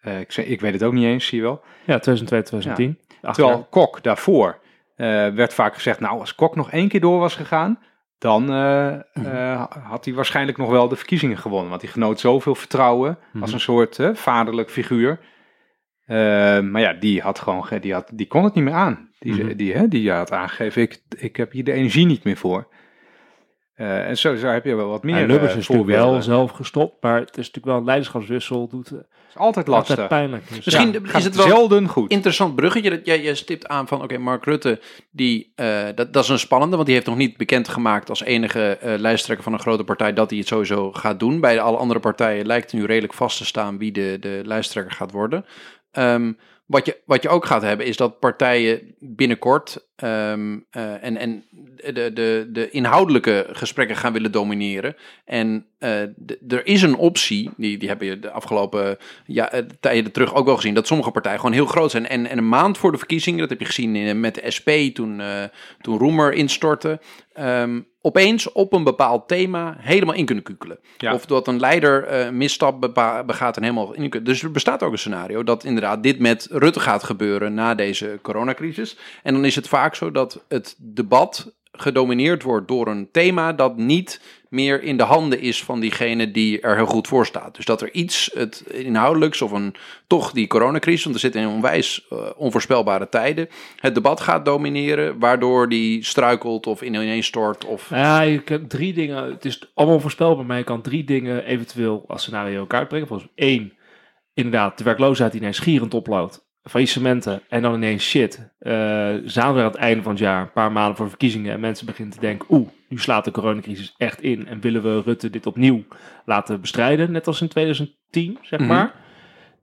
Eh, ik, ik weet het ook niet eens, zie je wel. ja, 2002, 2010. Acht Terwijl jaar. Kok daarvoor werd vaak gezegd, nou als Kok nog één keer door was gegaan, dan eh, had hij waarschijnlijk nog wel de verkiezingen gewonnen. Want hij genoot zoveel vertrouwen als een soort vaderlijk figuur. Eh, maar ja, die, had gewoon, ge- die, had, die kon het niet meer aan. Die, Mhm. die, hè, die had aangegeven, ik, ik heb hier de energie niet meer voor. Eh, en zo, zo heb je wel wat meer Ja, Lubbers eh, is natuurlijk wel zelf gestopt, maar het is natuurlijk wel een leiderschapswissel. Doet Het is altijd lastig. altijd pijnlijk. Dus Misschien ja. is Gaat het wel zelden goed. interessant bruggetje. Dat jij, jij stipt aan van, oké, Mark Rutte, die, eh, dat, dat is een spannende, want die heeft nog niet bekendgemaakt als enige eh, lijsttrekker van een grote partij dat hij het sowieso gaat doen. Bij alle andere partijen lijkt nu redelijk vast te staan wie de, de lijsttrekker gaat worden. Ehm, wat, je, wat je ook gaat hebben is dat partijen binnenkort ehm, eh, en, en de, de, de inhoudelijke gesprekken gaan willen domineren. En eh, er is een optie, die, die hebben je de afgelopen ja, eh, tijden terug ook wel gezien, dat sommige partijen gewoon heel groot zijn. En, en een maand voor de verkiezingen, dat heb je gezien in, met de SP toen, toen Roemer instortte. ehm, opeens op een bepaald thema helemaal in kunnen kukelen. Ja. Of dat een leider een misstap begaat en helemaal in kunnen. Dus er bestaat ook een scenario dat inderdaad dit met Rutte gaat gebeuren na deze coronacrisis. En dan is het vaak zo dat het debat gedomineerd wordt door een thema dat niet meer in de handen is van diegene die er heel goed voor staat. Dus dat er iets het inhoudelijks of een toch die coronacrisis, want we zitten in onwijs eh, onvoorspelbare tijden, het debat gaat domineren, waardoor die struikelt of ineens stort of Ja, je kan drie dingen. Het is allemaal voorspelbaar, maar je kan drie dingen eventueel als scenario in kaart brengen. Volgens één, inderdaad, de werkloosheid die ineens gierend oploopt. Faillissementen en dan ineens shit. Eh zijn we aan het einde van het jaar, een paar maanden voor verkiezingen. En mensen beginnen te denken, oeh, nu slaat de coronacrisis echt in. En willen we Rutte dit opnieuw laten bestrijden, net als in 2010, zeg Mhm. maar.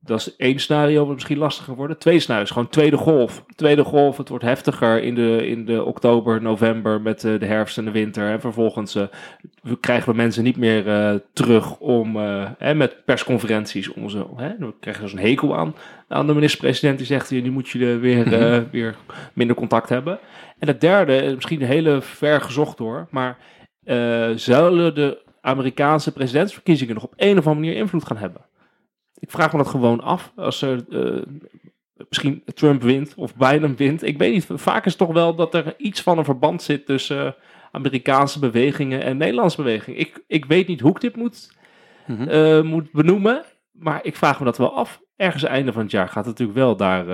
Dat is één scenario wat misschien lastiger wordt. Tweede scenario is gewoon tweede golf. Tweede golf, het wordt heftiger in de, in de oktober, november met eh, de herfst en de winter. En vervolgens we krijgen we mensen niet meer eh, terug om eh, hè, met persconferenties. Om hè, dan krijgen ze een hekel aan, aan de minister-president die zegt, nu moet je er weer, eh, weer minder contact hebben. En het derde, misschien heel ver gezocht hoor, maar zullen de Amerikaanse presidentsverkiezingen nog op een of andere manier invloed gaan hebben? Ik vraag me dat gewoon af. Als er eh, misschien Trump wint of Biden wint. Ik weet niet. Vaak is het toch wel dat er iets van een verband zit tussen eh, Amerikaanse bewegingen en Nederlandse bewegingen. Ik, ik weet niet hoe ik dit moet, Mhm. eh, moet benoemen. Maar ik vraag me dat wel af. Ergens einde van het jaar gaat natuurlijk wel daar,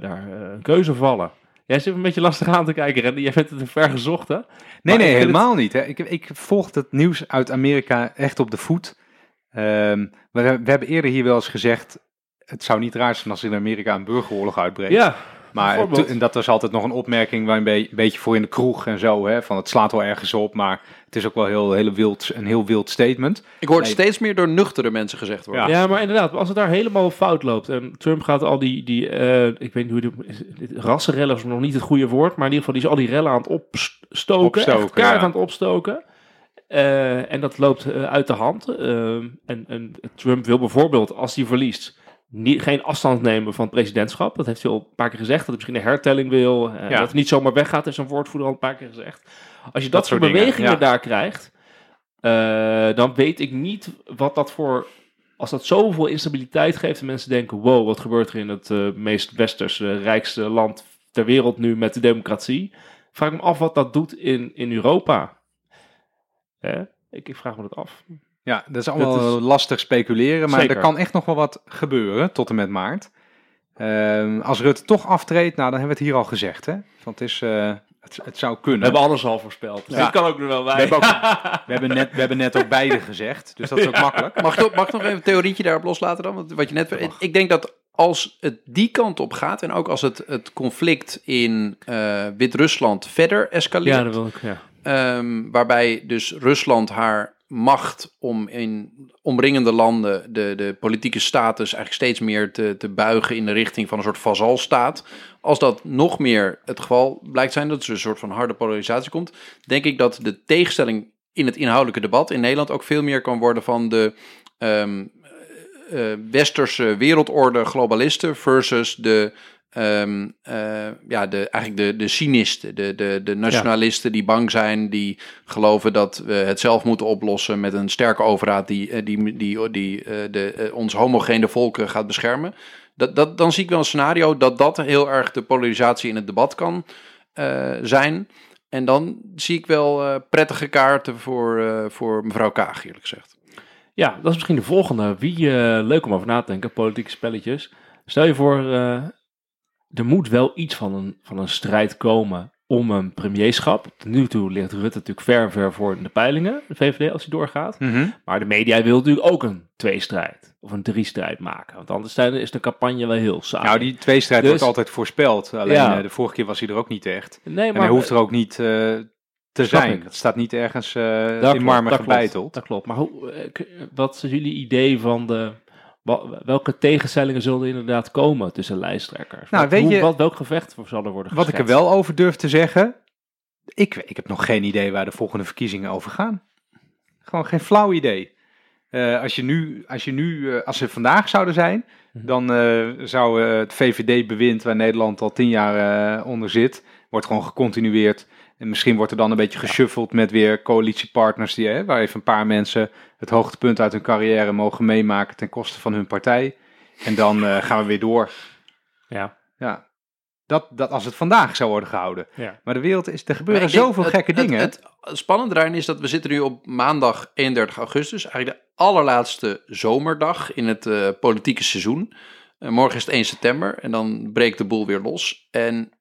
daar een keuze vallen. Jij zit een beetje lastig aan te kijken, Randy. Jij bent het te ver gezocht, hè? Nee, Maar nee, helemaal niet. Hè. Ik, ik volg het nieuws uit Amerika echt op de voet. Ehm, we, we hebben eerder hier wel eens gezegd, het zou niet raar zijn als in Amerika een burgeroorlog uitbreekt. Ja, maar en dat was altijd nog een opmerking waar een, be- een beetje voor in de kroeg en zo, hè, van het slaat wel ergens op, maar het is ook wel heel, hele wild, een heel wild statement. Ik hoor het Nee. steeds meer door nuchtere mensen gezegd worden. Ja. Ja, maar inderdaad, als het daar helemaal fout loopt en Trump gaat al die, die eh, ik weet niet hoe de, rassenrellen is nog niet het goede woord, maar in ieder geval die is al die rellen aan het opstoken, Opstoken, echt kaart ja. aan het opstoken. Eh, en dat loopt eh, uit de hand. Eh, en, en Trump wil bijvoorbeeld, als hij verliest, niet, geen afstand nemen van het presidentschap. Dat heeft hij al een paar keer gezegd, dat hij misschien een hertelling wil. Ja. Dat hij niet zomaar weggaat, heeft zijn woordvoerder al een paar keer gezegd. Als je dat, Dat soort dingen, bewegingen ja. daar krijgt, dan weet ik niet wat dat voor als dat zoveel instabiliteit geeft en mensen denken: wow, wat gebeurt er in het meest westerse, rijkste land ter wereld nu met de democratie? Vraag ik me af wat dat doet in, in Europa. Hè? Ik, ik vraag me dat af. Ja, dat is allemaal Dat is- lastig speculeren, maar Zeker. er kan echt nog wel wat gebeuren tot en met maart. Ehm, als Rutte toch aftreedt, nou dan hebben we het hier al gezegd, hè? Want het, is, eh, het, het zou We kunnen. hebben alles al voorspeld. Dus Ja. dit kan ook nog wel bij. We hebben, ook- we, hebben net, we hebben net ook beide gezegd, dus dat is ook makkelijk. Mag, ik nog- mag ik nog even een theorietje daarop loslaten dan? Want Wat je net, ik denk dat als het die kant op gaat en ook als het, het conflict in eh, Wit-Rusland verder escaleert, ja, dat wil ik. Ja. Ehm, waarbij dus Rusland haar macht om in omringende landen de, de politieke status eigenlijk steeds meer te, te buigen in de richting van een soort vazalstaat. Als dat nog meer het geval blijkt zijn, dat er een soort van harde polarisatie komt, denk ik dat de tegenstelling in het inhoudelijke debat in Nederland ook veel meer kan worden van de ehm, eh, eh, westerse wereldorde globalisten versus de ehm, eh, ja, de, eigenlijk de, de cynisten, de, de, de nationalisten die bang zijn, die geloven dat we het zelf moeten oplossen met een sterke overheid die, eh, die, die, die eh, de, ons homogene volken gaat beschermen. Dat, dat, dan zie ik wel een scenario dat dat heel erg de polarisatie in het debat kan zijn. En dan zie ik wel prettige kaarten voor, voor mevrouw Kaag, eerlijk gezegd. ja, dat is misschien de volgende. Wie, leuk om over na te denken, politieke spelletjes. Stel je voor, er moet wel iets van een, van een strijd komen om een premierschap. Tot nu toe ligt Rutte natuurlijk ver ver voor in de peilingen, de VVD, als hij doorgaat. Mhm. Maar de media wil natuurlijk ook een tweestrijd of een driestrijd maken. Want anders is de campagne wel heel saai. Nou, die tweestrijd Dus- wordt altijd voorspeld. Alleen Ja. eh, de vorige keer was hij er ook niet echt. nee, En hij hoeft er ook niet eh, te zijn. ik. Het staat niet ergens eh, Dat in marmer dat klopt, gebeiteld. Dat klopt. Maar hoe, wat is jullie idee van de... Welke tegenstellingen zullen er inderdaad komen tussen lijsttrekkers? Nou, wat, weet hoe- je- wat, welk gevecht voor zal er worden Wat ik er geschetst? wel over durf te zeggen, ik, ik heb nog geen idee waar de volgende verkiezingen over gaan. Gewoon geen flauw idee. Eh, als, je nu, als, je nu, eh, als ze vandaag zouden zijn, Mhm. dan eh, zou het VVD-bewind waar Nederland al tien jaar onder zit, wordt gewoon gecontinueerd. En misschien wordt er dan een beetje geshuffeld met weer coalitiepartners die, hè, waar even een paar mensen het hoogtepunt uit hun carrière mogen meemaken ten koste van hun partij. En dan eh, gaan we weer door. Ja. Ja. Dat, dat als het vandaag zou worden gehouden. Ja. Maar de wereld is, er gebeuren denk zoveel het- gekke het- dingen. Het, spannende daarin is dat we zitten nu op maandag 31 augustus. Eigenlijk de allerlaatste zomerdag in het eh, politieke seizoen. Eh, morgen is het 1 september en dan breekt de boel weer los. En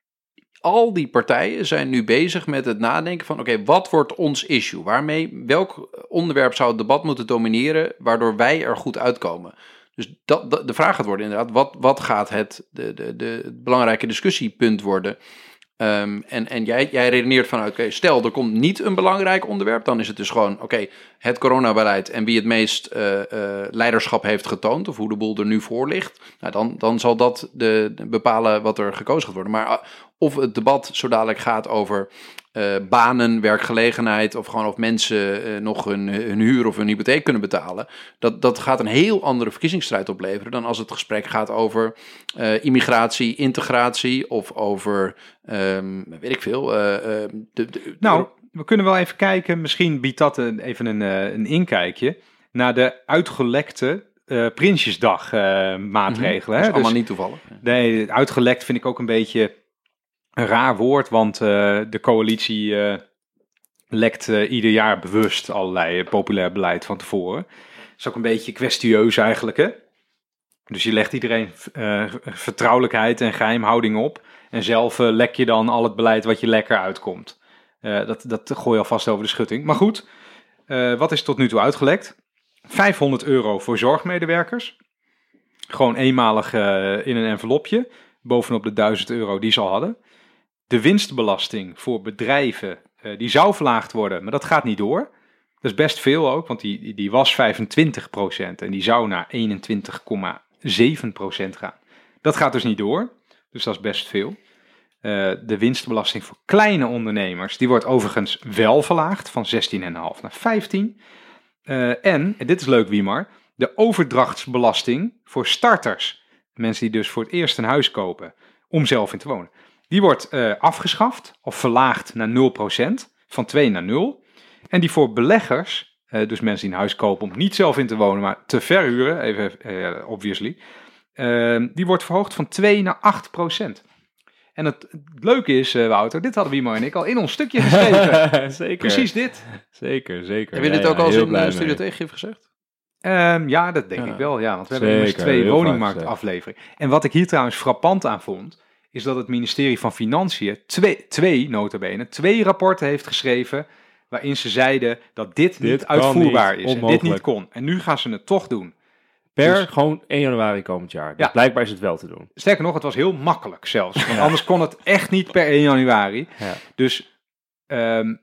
al die partijen zijn nu bezig met het nadenken van... oké, wat wordt ons issue? Waarmee, welk onderwerp zou het debat moeten domineren... waardoor wij er goed uitkomen? Dus dat, de vraag gaat worden inderdaad... wat, wat gaat het, de, de, de, belangrijke discussiepunt worden... Ehm, en en jij, jij redeneert van, oké, stel er komt niet een belangrijk onderwerp, dan is het dus gewoon, oké, het coronabeleid en wie het meest eh, eh, leiderschap heeft getoond, of hoe de boel er nu voor ligt, nou, dan, dan zal dat de, de bepalen wat er gekozen gaat worden. Maar ah, of het debat zo dadelijk gaat over eh, banen, werkgelegenheid, of gewoon of mensen eh, nog hun, hun huur of hun hypotheek kunnen betalen, dat, dat gaat een heel andere verkiezingsstrijd opleveren dan als het gesprek gaat over eh, immigratie, integratie of over, ehm, weet ik veel. eh, eh, de, de- Nou, we kunnen wel even kijken. Misschien biedt dat een, even een, eh, een inkijkje naar de uitgelekte eh Prinsjesdag eh, maatregelen. Mhm. dat hè? is allemaal Dus- niet toevallig. Nee, uitgelekt vind ik ook een beetje een raar woord, want de coalitie lekt ieder jaar bewust allerlei populair beleid van tevoren. Dat is ook een beetje kwestieus eigenlijk, hè? Dus je legt iedereen vertrouwelijkheid en geheimhouding op en zelf lek je dan al het beleid wat je lekker uitkomt. Eh, dat, dat gooi je alvast over de schutting. Maar goed, eh, wat is tot nu toe uitgelekt? 500 euro voor zorgmedewerkers. Gewoon eenmalig eh, in een envelopje. Bovenop de 1000 euro die ze al hadden. De winstbelasting voor bedrijven. die zou verlaagd worden, maar dat gaat niet door. Dat is best veel ook, want die- die was 25% en die zou naar 21,7% gaan. Dat gaat dus niet door, dus dat is best veel. Eh, de winstbelasting voor kleine ondernemers, die wordt overigens wel verlaagd van 16,5 naar 15. Eh, en, en dit is leuk Wiemar, de overdrachtsbelasting voor starters. Mensen die dus voor het eerst een huis kopen om zelf in te wonen. Die wordt eh, afgeschaft of verlaagd naar 0%, van 2 naar 0. En die voor beleggers, dus mensen die een huis kopen om niet zelf in te wonen, maar te verhuren, even obviously, die wordt verhoogd van 2 naar 8%. En het, het leuke is, eh, Wouter, dit hadden Wimo en ik al in ons stukje geschreven. zeker. Precies dit. Zeker, zeker. Heb je Ja, dit ook ja, al eens in de Studio mee. Tegengif gezegd? Ehm, ja, dat denk Ja. ik wel, ja. Want we hebben immers twee woningmarktafleveringen. En wat ik hier trouwens frappant aan vond, is dat het ministerie van Financiën twee, twee notabene, twee rapporten heeft geschreven waarin ze zeiden dat dit, Dit niet uitvoerbaar niet, is en dit niet kon. En nu gaan ze het toch doen. Per Dus- gewoon 1 januari komend jaar. Dus Ja. blijkbaar is het wel te doen. Sterker nog, het was heel makkelijk zelfs. Want anders kon het echt niet per 1 januari. Ja. Dus ehm,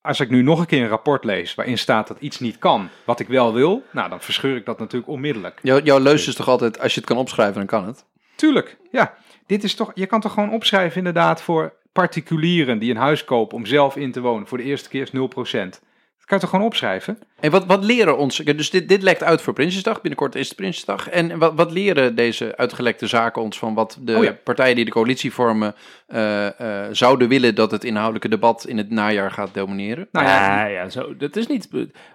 als ik nu nog een keer een rapport lees waarin staat dat iets niet kan, wat ik wel wil, nou dan verscheur ik dat natuurlijk onmiddellijk. Jouw, jouw leus is toch altijd, als je het kan opschrijven, dan kan het. Tuurlijk, ja. Dit is toch, je kan toch gewoon opschrijven inderdaad voor particulieren die een huis kopen om zelf in te wonen. Voor de eerste keer is 0%. Dat kan je toch gewoon opschrijven? En wat, wat leren ons, dus dit, dit lekt uit voor Prinsjesdag, binnenkort is het Prinsjesdag. En wat, wat leren deze uitgelekte zaken ons van wat de Oh ja. partijen die de coalitie vormen eh, eh, zouden willen dat het inhoudelijke debat in het najaar gaat domineren? Nou ja, ja, ja, zo, dat is niet.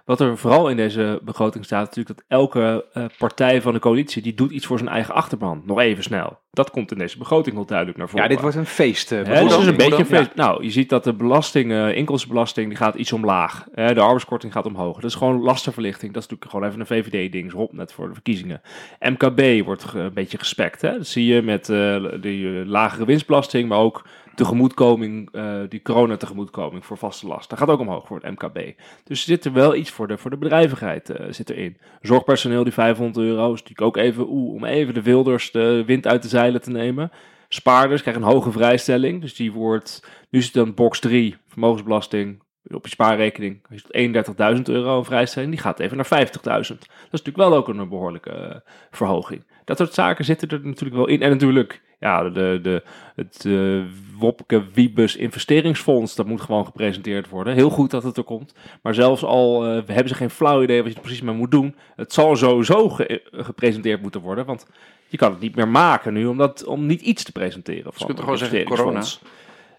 Wat er vooral in deze begroting staat, natuurlijk dat elke eh, partij van de coalitie die doet iets voor zijn eigen achterban. Nog even snel. Dat komt in deze begroting wel duidelijk naar voren. ja, dit wordt een feest. dus het is een beetje een feest. Nou, je ziet dat de belasting, eh, inkomstenbelasting, die gaat iets omlaag. Hè, de arbeidskorting gaat omhoog. Dat is gewoon lastenverlichting. Dat is natuurlijk gewoon even een VVD-ding. Rob net voor de verkiezingen. MKB wordt een beetje gespekt. Hè? Dat zie je met eh eh, lagere winstbelasting, maar ook tegemoetkoming, eh, die corona tegemoetkoming voor vaste last. Dat gaat ook omhoog voor het MKB. Dus zit er wel iets voor de, voor de bedrijvigheid eh, zit erin. Zorgpersoneel, die 500 euro, is natuurlijk ook even, oeh, om even de wilders de wind uit de zeilen te nemen. Spaarders krijgen een hoge vrijstelling. Dus die wordt, nu het dan box 3, vermogensbelasting, op je spaarrekening is het 31.000 euro een vrijstelling. Die gaat even naar 50.000. Dat is natuurlijk wel ook een behoorlijke eh, verhoging. Dat soort zaken zitten er natuurlijk wel in. En natuurlijk, ja, de, de, het eh Wopke Wiebus investeringsfonds, dat moet gewoon gepresenteerd worden. Heel goed dat het er komt. Maar zelfs al eh, hebben ze geen flauw idee wat je er precies mee moet doen, het zal sowieso ge- gepresenteerd moeten worden. Want je kan het niet meer maken nu om, dat, om niet iets te presenteren. Dus je van kunt toch gewoon zeggen corona.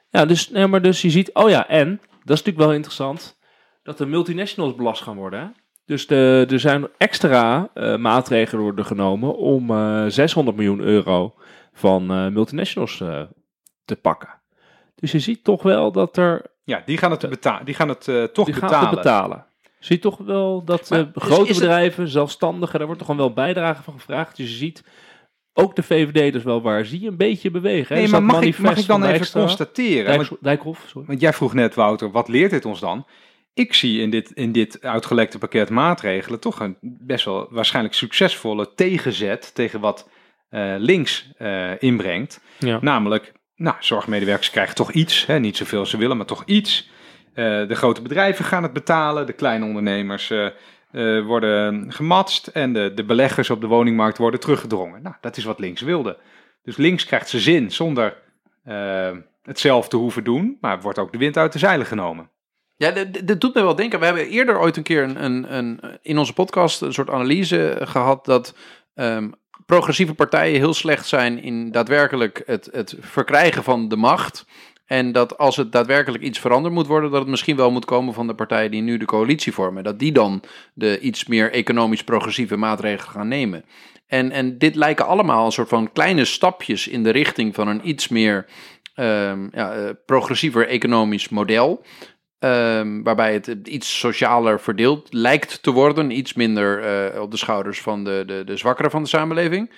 Ja, dus, nee, maar dus je ziet, oh ja, en, dat is natuurlijk wel interessant, dat de multinationals belast gaan worden. Hè? Dus de, er zijn extra eh, maatregelen worden genomen om eh 600 miljoen euro van eh, multinationals eh, te pakken. Dus je ziet toch wel dat er, Ja, die gaan het, beta die gaan het eh, toch die gaan betalen. het betalen. Zie toch wel dat Maar eh, is- grote is het- bedrijven, zelfstandigen, daar wordt toch gewoon wel bijdrage van gevraagd. Dus je ziet ook de VVD dus wel waar, zie je een beetje bewegen. hè? Nee, maar mag ik, mag ik dan even constateren? Want, Dijkhoff, sorry. want jij vroeg net, Wouter, wat leert dit ons dan? Ik zie in dit, in dit uitgelekte pakket maatregelen toch een best wel waarschijnlijk succesvolle tegenzet tegen wat eh, links eh, inbrengt. Ja. Namelijk, nou, zorgmedewerkers krijgen toch iets, hè, niet zoveel als ze willen, maar toch iets. Eh, de grote bedrijven gaan het betalen, de kleine ondernemers eh, worden gematst en de, de beleggers op de woningmarkt worden teruggedrongen. Nou, dat is wat links wilde. Dus links krijgt zijn zin zonder eh, het zelf te hoeven doen, maar wordt ook de wind uit de zeilen genomen. Ja, dat doet me wel denken. We hebben eerder ooit een keer een, een, een, in onze podcast een soort analyse gehad dat ehm, progressieve partijen heel slecht zijn in daadwerkelijk het, het verkrijgen van de macht. En dat als het daadwerkelijk iets veranderd moet worden, dat het misschien wel moet komen van de partijen die nu de coalitie vormen. Dat die dan de iets meer economisch progressieve maatregelen gaan nemen. En, en dit lijken allemaal een soort van kleine stapjes in de richting van een iets meer ehm, ja, eh, progressiever economisch model. Ehm, waarbij het iets socialer verdeeld lijkt te worden. Iets minder eh, op de schouders van de, de, de zwakkeren van de samenleving.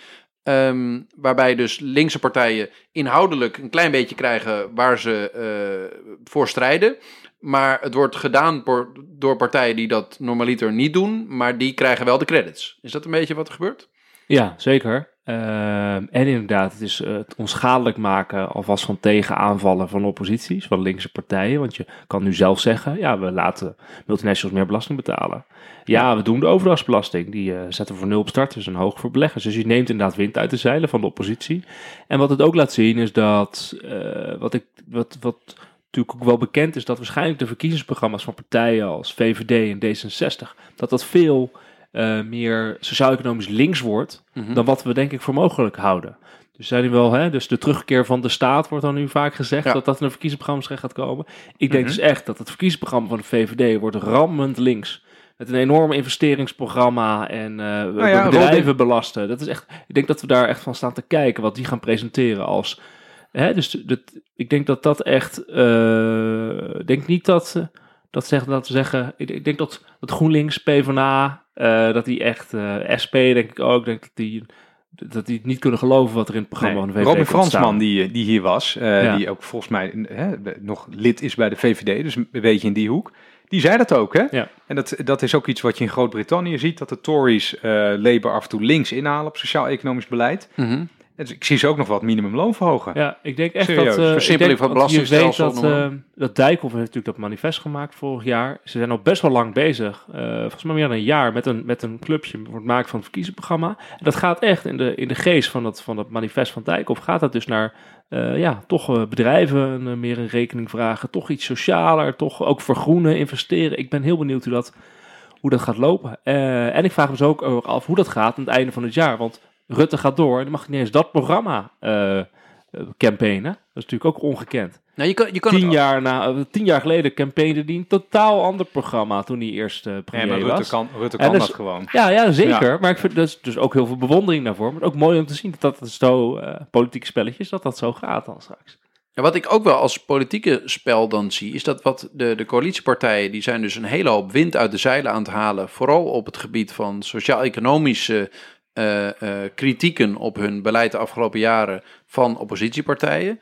Ehm, waarbij dus linkse partijen inhoudelijk een klein beetje krijgen waar ze eh, voor strijden. Maar het wordt gedaan door, door partijen die dat normaliter niet doen. Maar die krijgen wel de credits. Is dat een beetje wat er gebeurt? Ja, zeker. Ehm, en inderdaad, het is eh, het onschadelijk maken alvast van tegenaanvallen van opposities, van linkse partijen. Want je kan nu zelf zeggen, ja, we laten multinationals meer belasting betalen. Ja, we doen de overdrachtsbelasting. Die eh, zetten we voor nul op starters en hoog voor beleggers. Dus je neemt inderdaad wind uit de zeilen van de oppositie. En wat het ook laat zien is dat, eh, wat, ik, wat, wat natuurlijk ook wel bekend is, dat waarschijnlijk de verkiezingsprogramma's van partijen als VVD en D66, dat dat veel eh, meer sociaal-economisch links wordt Mhm. dan wat we denk ik voor mogelijk houden. Dus zijn nu wel, hè, dus de terugkeer van de staat wordt dan nu vaak gezegd Ja. dat dat in de verkiezingsprogramma's terecht gaat komen. Ik denk Mhm. dus echt dat het verkiezingsprogramma van de VVD wordt rammend links. Met een enorm investeringsprogramma en Nou ja, bedrijven Robin- belasten. Dat is echt, ik denk dat we daar echt van staan te kijken wat die gaan presenteren als. Hè, dus dat, ik denk dat dat echt. eh, ik denk niet dat. dat, zegt, dat we zeggen. Ik, ik denk dat, dat GroenLinks, PvdA. Eh dat die echt. eh, SP, denk ik ook. Denk dat die. Dat die niet kunnen geloven wat er in het programma Nee, van de VVD Robin. Fransman, die, die hier was, eh, Ja. die ook volgens mij hè, nog lid is bij de VVD, dus een beetje in die hoek, die zei dat ook. Hè? Ja. En dat, dat is ook iets wat je in Groot-Brittannië ziet, dat de Tories eh Labour af en toe links inhalen op sociaal-economisch beleid. En dus ik zie ze ook nog wat minimumloon verhogen. Ja, ik denk echt Serieus, dat... eh, versimpeling denk, van want je belastingstelsel, weet dat, eh, dat Dijkhoff heeft natuurlijk dat manifest gemaakt vorig jaar. Ze zijn al best wel lang bezig, eh, volgens mij meer dan een jaar, met een, met een clubje voor het maken van het verkiezingsprogramma. En dat gaat echt in de, in de geest van dat, van dat manifest van Dijkhoff. Gaat dat dus naar, eh, ja, toch eh, bedrijven eh, meer een rekening vragen. Toch iets socialer, toch ook vergroenen, investeren. Ik ben heel benieuwd hoe dat, hoe dat gaat lopen. Eh, en ik vraag me dus ook af hoe dat gaat aan het einde van het jaar. Want Rutte gaat door en dan mag hij niet eens dat programma eh, eh, campaignen. Dat is natuurlijk ook ongekend. Nou, je kan, je kan Tien jaar, na, eh, tien jaar geleden campaigneerde hij een totaal ander programma toen hij eerst eh Ja, premier maar Rutte was. kan, Rutte kan dus- dat gewoon. Ja, ja, zeker. Maar ik vind dus, dus ook heel veel bewondering daarvoor. Maar ook mooi om te zien dat dat zo, eh, politieke spelletjes, dat dat zo gaat dan straks. Ja, wat ik ook wel als politieke spel dan zie, is dat wat de, de coalitiepartijen, die zijn dus een hele hoop wind uit de zeilen aan het halen. Vooral op het gebied van sociaal-economische kritieken op hun beleid de afgelopen jaren van oppositiepartijen.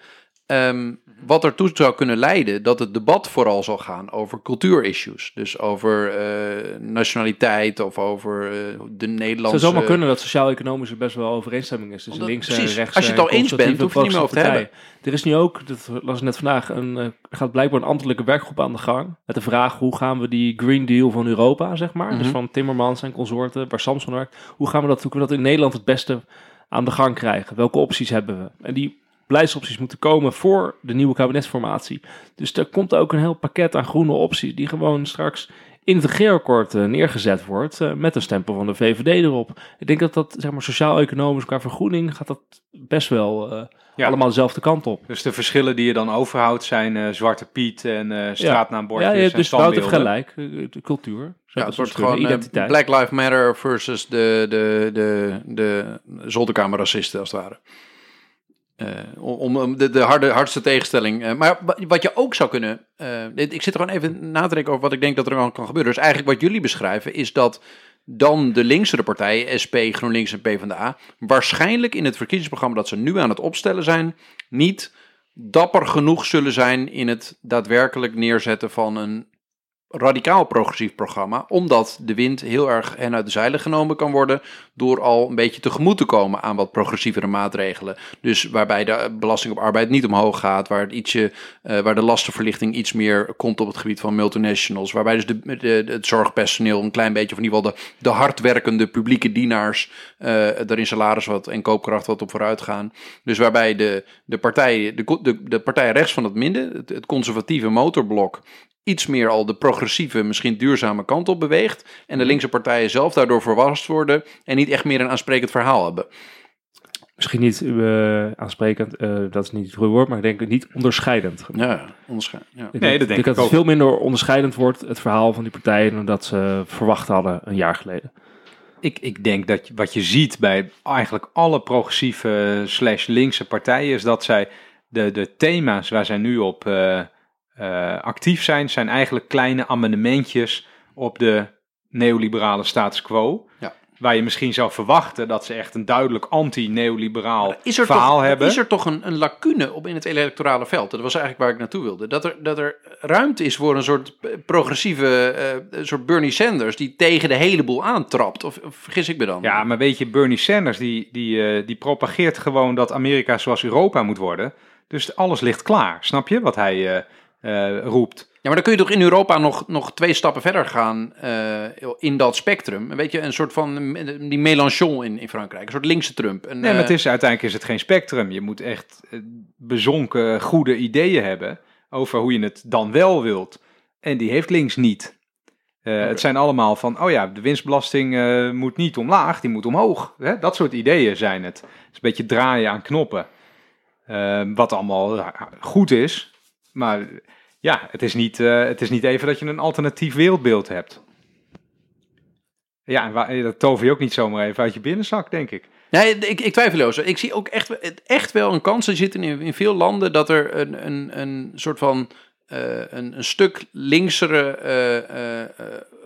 Ehm, wat ertoe zou kunnen leiden dat het debat vooral zal gaan over cultuurissues. Dus over eh, nationaliteit of over eh, de Het zou Nederlandse... zomaar kunnen dat sociaal-economisch er best wel overeenstemming is tussen links en precies. rechts. Als je het en al eens bent, hoef je het niet meer over te partijen. Er is nu ook, dat las ik net vandaag, een, eh, er gaat blijkbaar een ambtelijke werkgroep aan de gang. Met de vraag hoe gaan we die Green Deal van Europa, zeg maar. Dus Mhm. van Timmermans en consorten, waar Samson werkt. Hoe gaan we dat, hoe kunnen we dat in Nederland het beste aan de gang krijgen? Welke opties hebben we? En die beleidsopties moeten komen voor de nieuwe kabinetsformatie. Dus er komt ook een heel pakket aan groene opties die gewoon straks in het regeerakkoord eh, neergezet wordt eh, met een stempel van de VVD erop. Ik denk dat dat zeg maar sociaal-economisch qua vergroening gaat dat best wel eh, Ja. allemaal dezelfde kant op. Dus de verschillen die je dan overhoudt zijn eh, Zwarte Piet en eh straatnaambordjes Ja, je hebt en dus gelijk. De cultuur. Zo, Ja, dat het wordt de gewoon identiteit. Black Lives Matter versus de, de, de, de zolderkamerracisten, als het ware. Eh, om de, de harde, hardste tegenstelling. Eh, maar wa- wat je ook zou kunnen. eh, ik zit er gewoon even na te denken over wat ik denk dat er dan kan gebeuren. Dus eigenlijk wat jullie beschrijven is dat dan de linkse partijen, SP, GroenLinks en PvdA, waarschijnlijk in het verkiezingsprogramma dat ze nu aan het opstellen zijn, niet dapper genoeg zullen zijn in het daadwerkelijk neerzetten van een radicaal progressief programma, omdat de wind heel erg hen uit de zeilen genomen kan worden door al een beetje tegemoet te komen aan wat progressievere maatregelen. Dus waarbij de belasting op arbeid niet omhoog gaat, waar, het ietsje, eh, waar de lastenverlichting iets meer komt op het gebied van multinationals, waarbij dus de, het zorgpersoneel een klein beetje, of in ieder geval de, de hardwerkende publieke dienaars, eh er salaris wat en koopkracht wat op vooruit gaan. Dus waarbij de, de, partijen, de, de, de partijen rechts van het midden, het conservatieve motorblok, iets meer al de progressieve, misschien duurzame kant op beweegt. En de linkse partijen zelf daardoor verrast worden en niet echt meer een aansprekend verhaal hebben. Misschien niet eh, aansprekend, eh, dat is niet het goede woord, maar ik denk niet onderscheidend. Ja, onderscheid. Ja. Ik Nee, dat denk dat ik het ook. veel minder onderscheidend wordt, het verhaal van die partijen, dan dat ze verwacht hadden een jaar geleden. Ik, ik denk dat je- wat je ziet bij eigenlijk alle progressieve slash linkse partijen is dat zij de, de thema's waar zij nu op eh, eh, actief zijn, zijn eigenlijk kleine amendementjes op de neoliberale status quo. Ja. Waar je misschien zou verwachten dat ze echt een duidelijk anti-neoliberaal er, verhaal toch, hebben. is er toch een, een lacune op in het electorale veld? Dat was eigenlijk waar ik naartoe wilde. Dat er, dat er ruimte is voor een soort progressieve, een soort Bernie Sanders die tegen de hele boel aantrapt. Of, of vergis ik me dan? Ja, maar weet je, Bernie Sanders die, die, eh, die propageert gewoon dat Amerika zoals Europa moet worden. Dus alles ligt klaar, snap je, wat hij eh, roept. Ja, maar dan kun je toch in Europa nog, nog twee stappen verder gaan eh, in dat spectrum. Weet je, een soort van die Mélenchon in, in Frankrijk. Een soort linkse Trump. Een, Nee, maar het eh, is, uiteindelijk is het geen spectrum. Je moet echt bezonken goede ideeën hebben over hoe je het dan wel wilt. En die heeft links niet. Het zijn allemaal van, oh ja, de winstbelasting moet niet omlaag, die moet omhoog. Hè? Dat soort ideeën zijn het. Het is een beetje draaien aan knoppen. Eh, wat allemaal goed is. Maar ja, het is, niet, eh, het is niet even dat je een alternatief wereldbeeld hebt. Ja, en waar, dat tover je ook niet zomaar even uit je binnenzak, denk ik. Nee, ik, ik twijfel. Ik zie ook echt, echt wel een kans. Er zitten in, in veel landen dat er een, een, een soort van eh, een, een stuk linksere eh, eh, eh,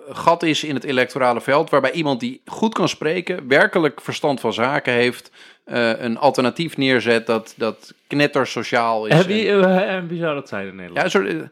gat is in het electorale veld. Waarbij iemand die goed kan spreken, werkelijk verstand van zaken heeft, eh, een alternatief neerzet dat, dat knettersociaal is. En wie, eh, en wie zou dat zijn in Nederland? ja, een soort,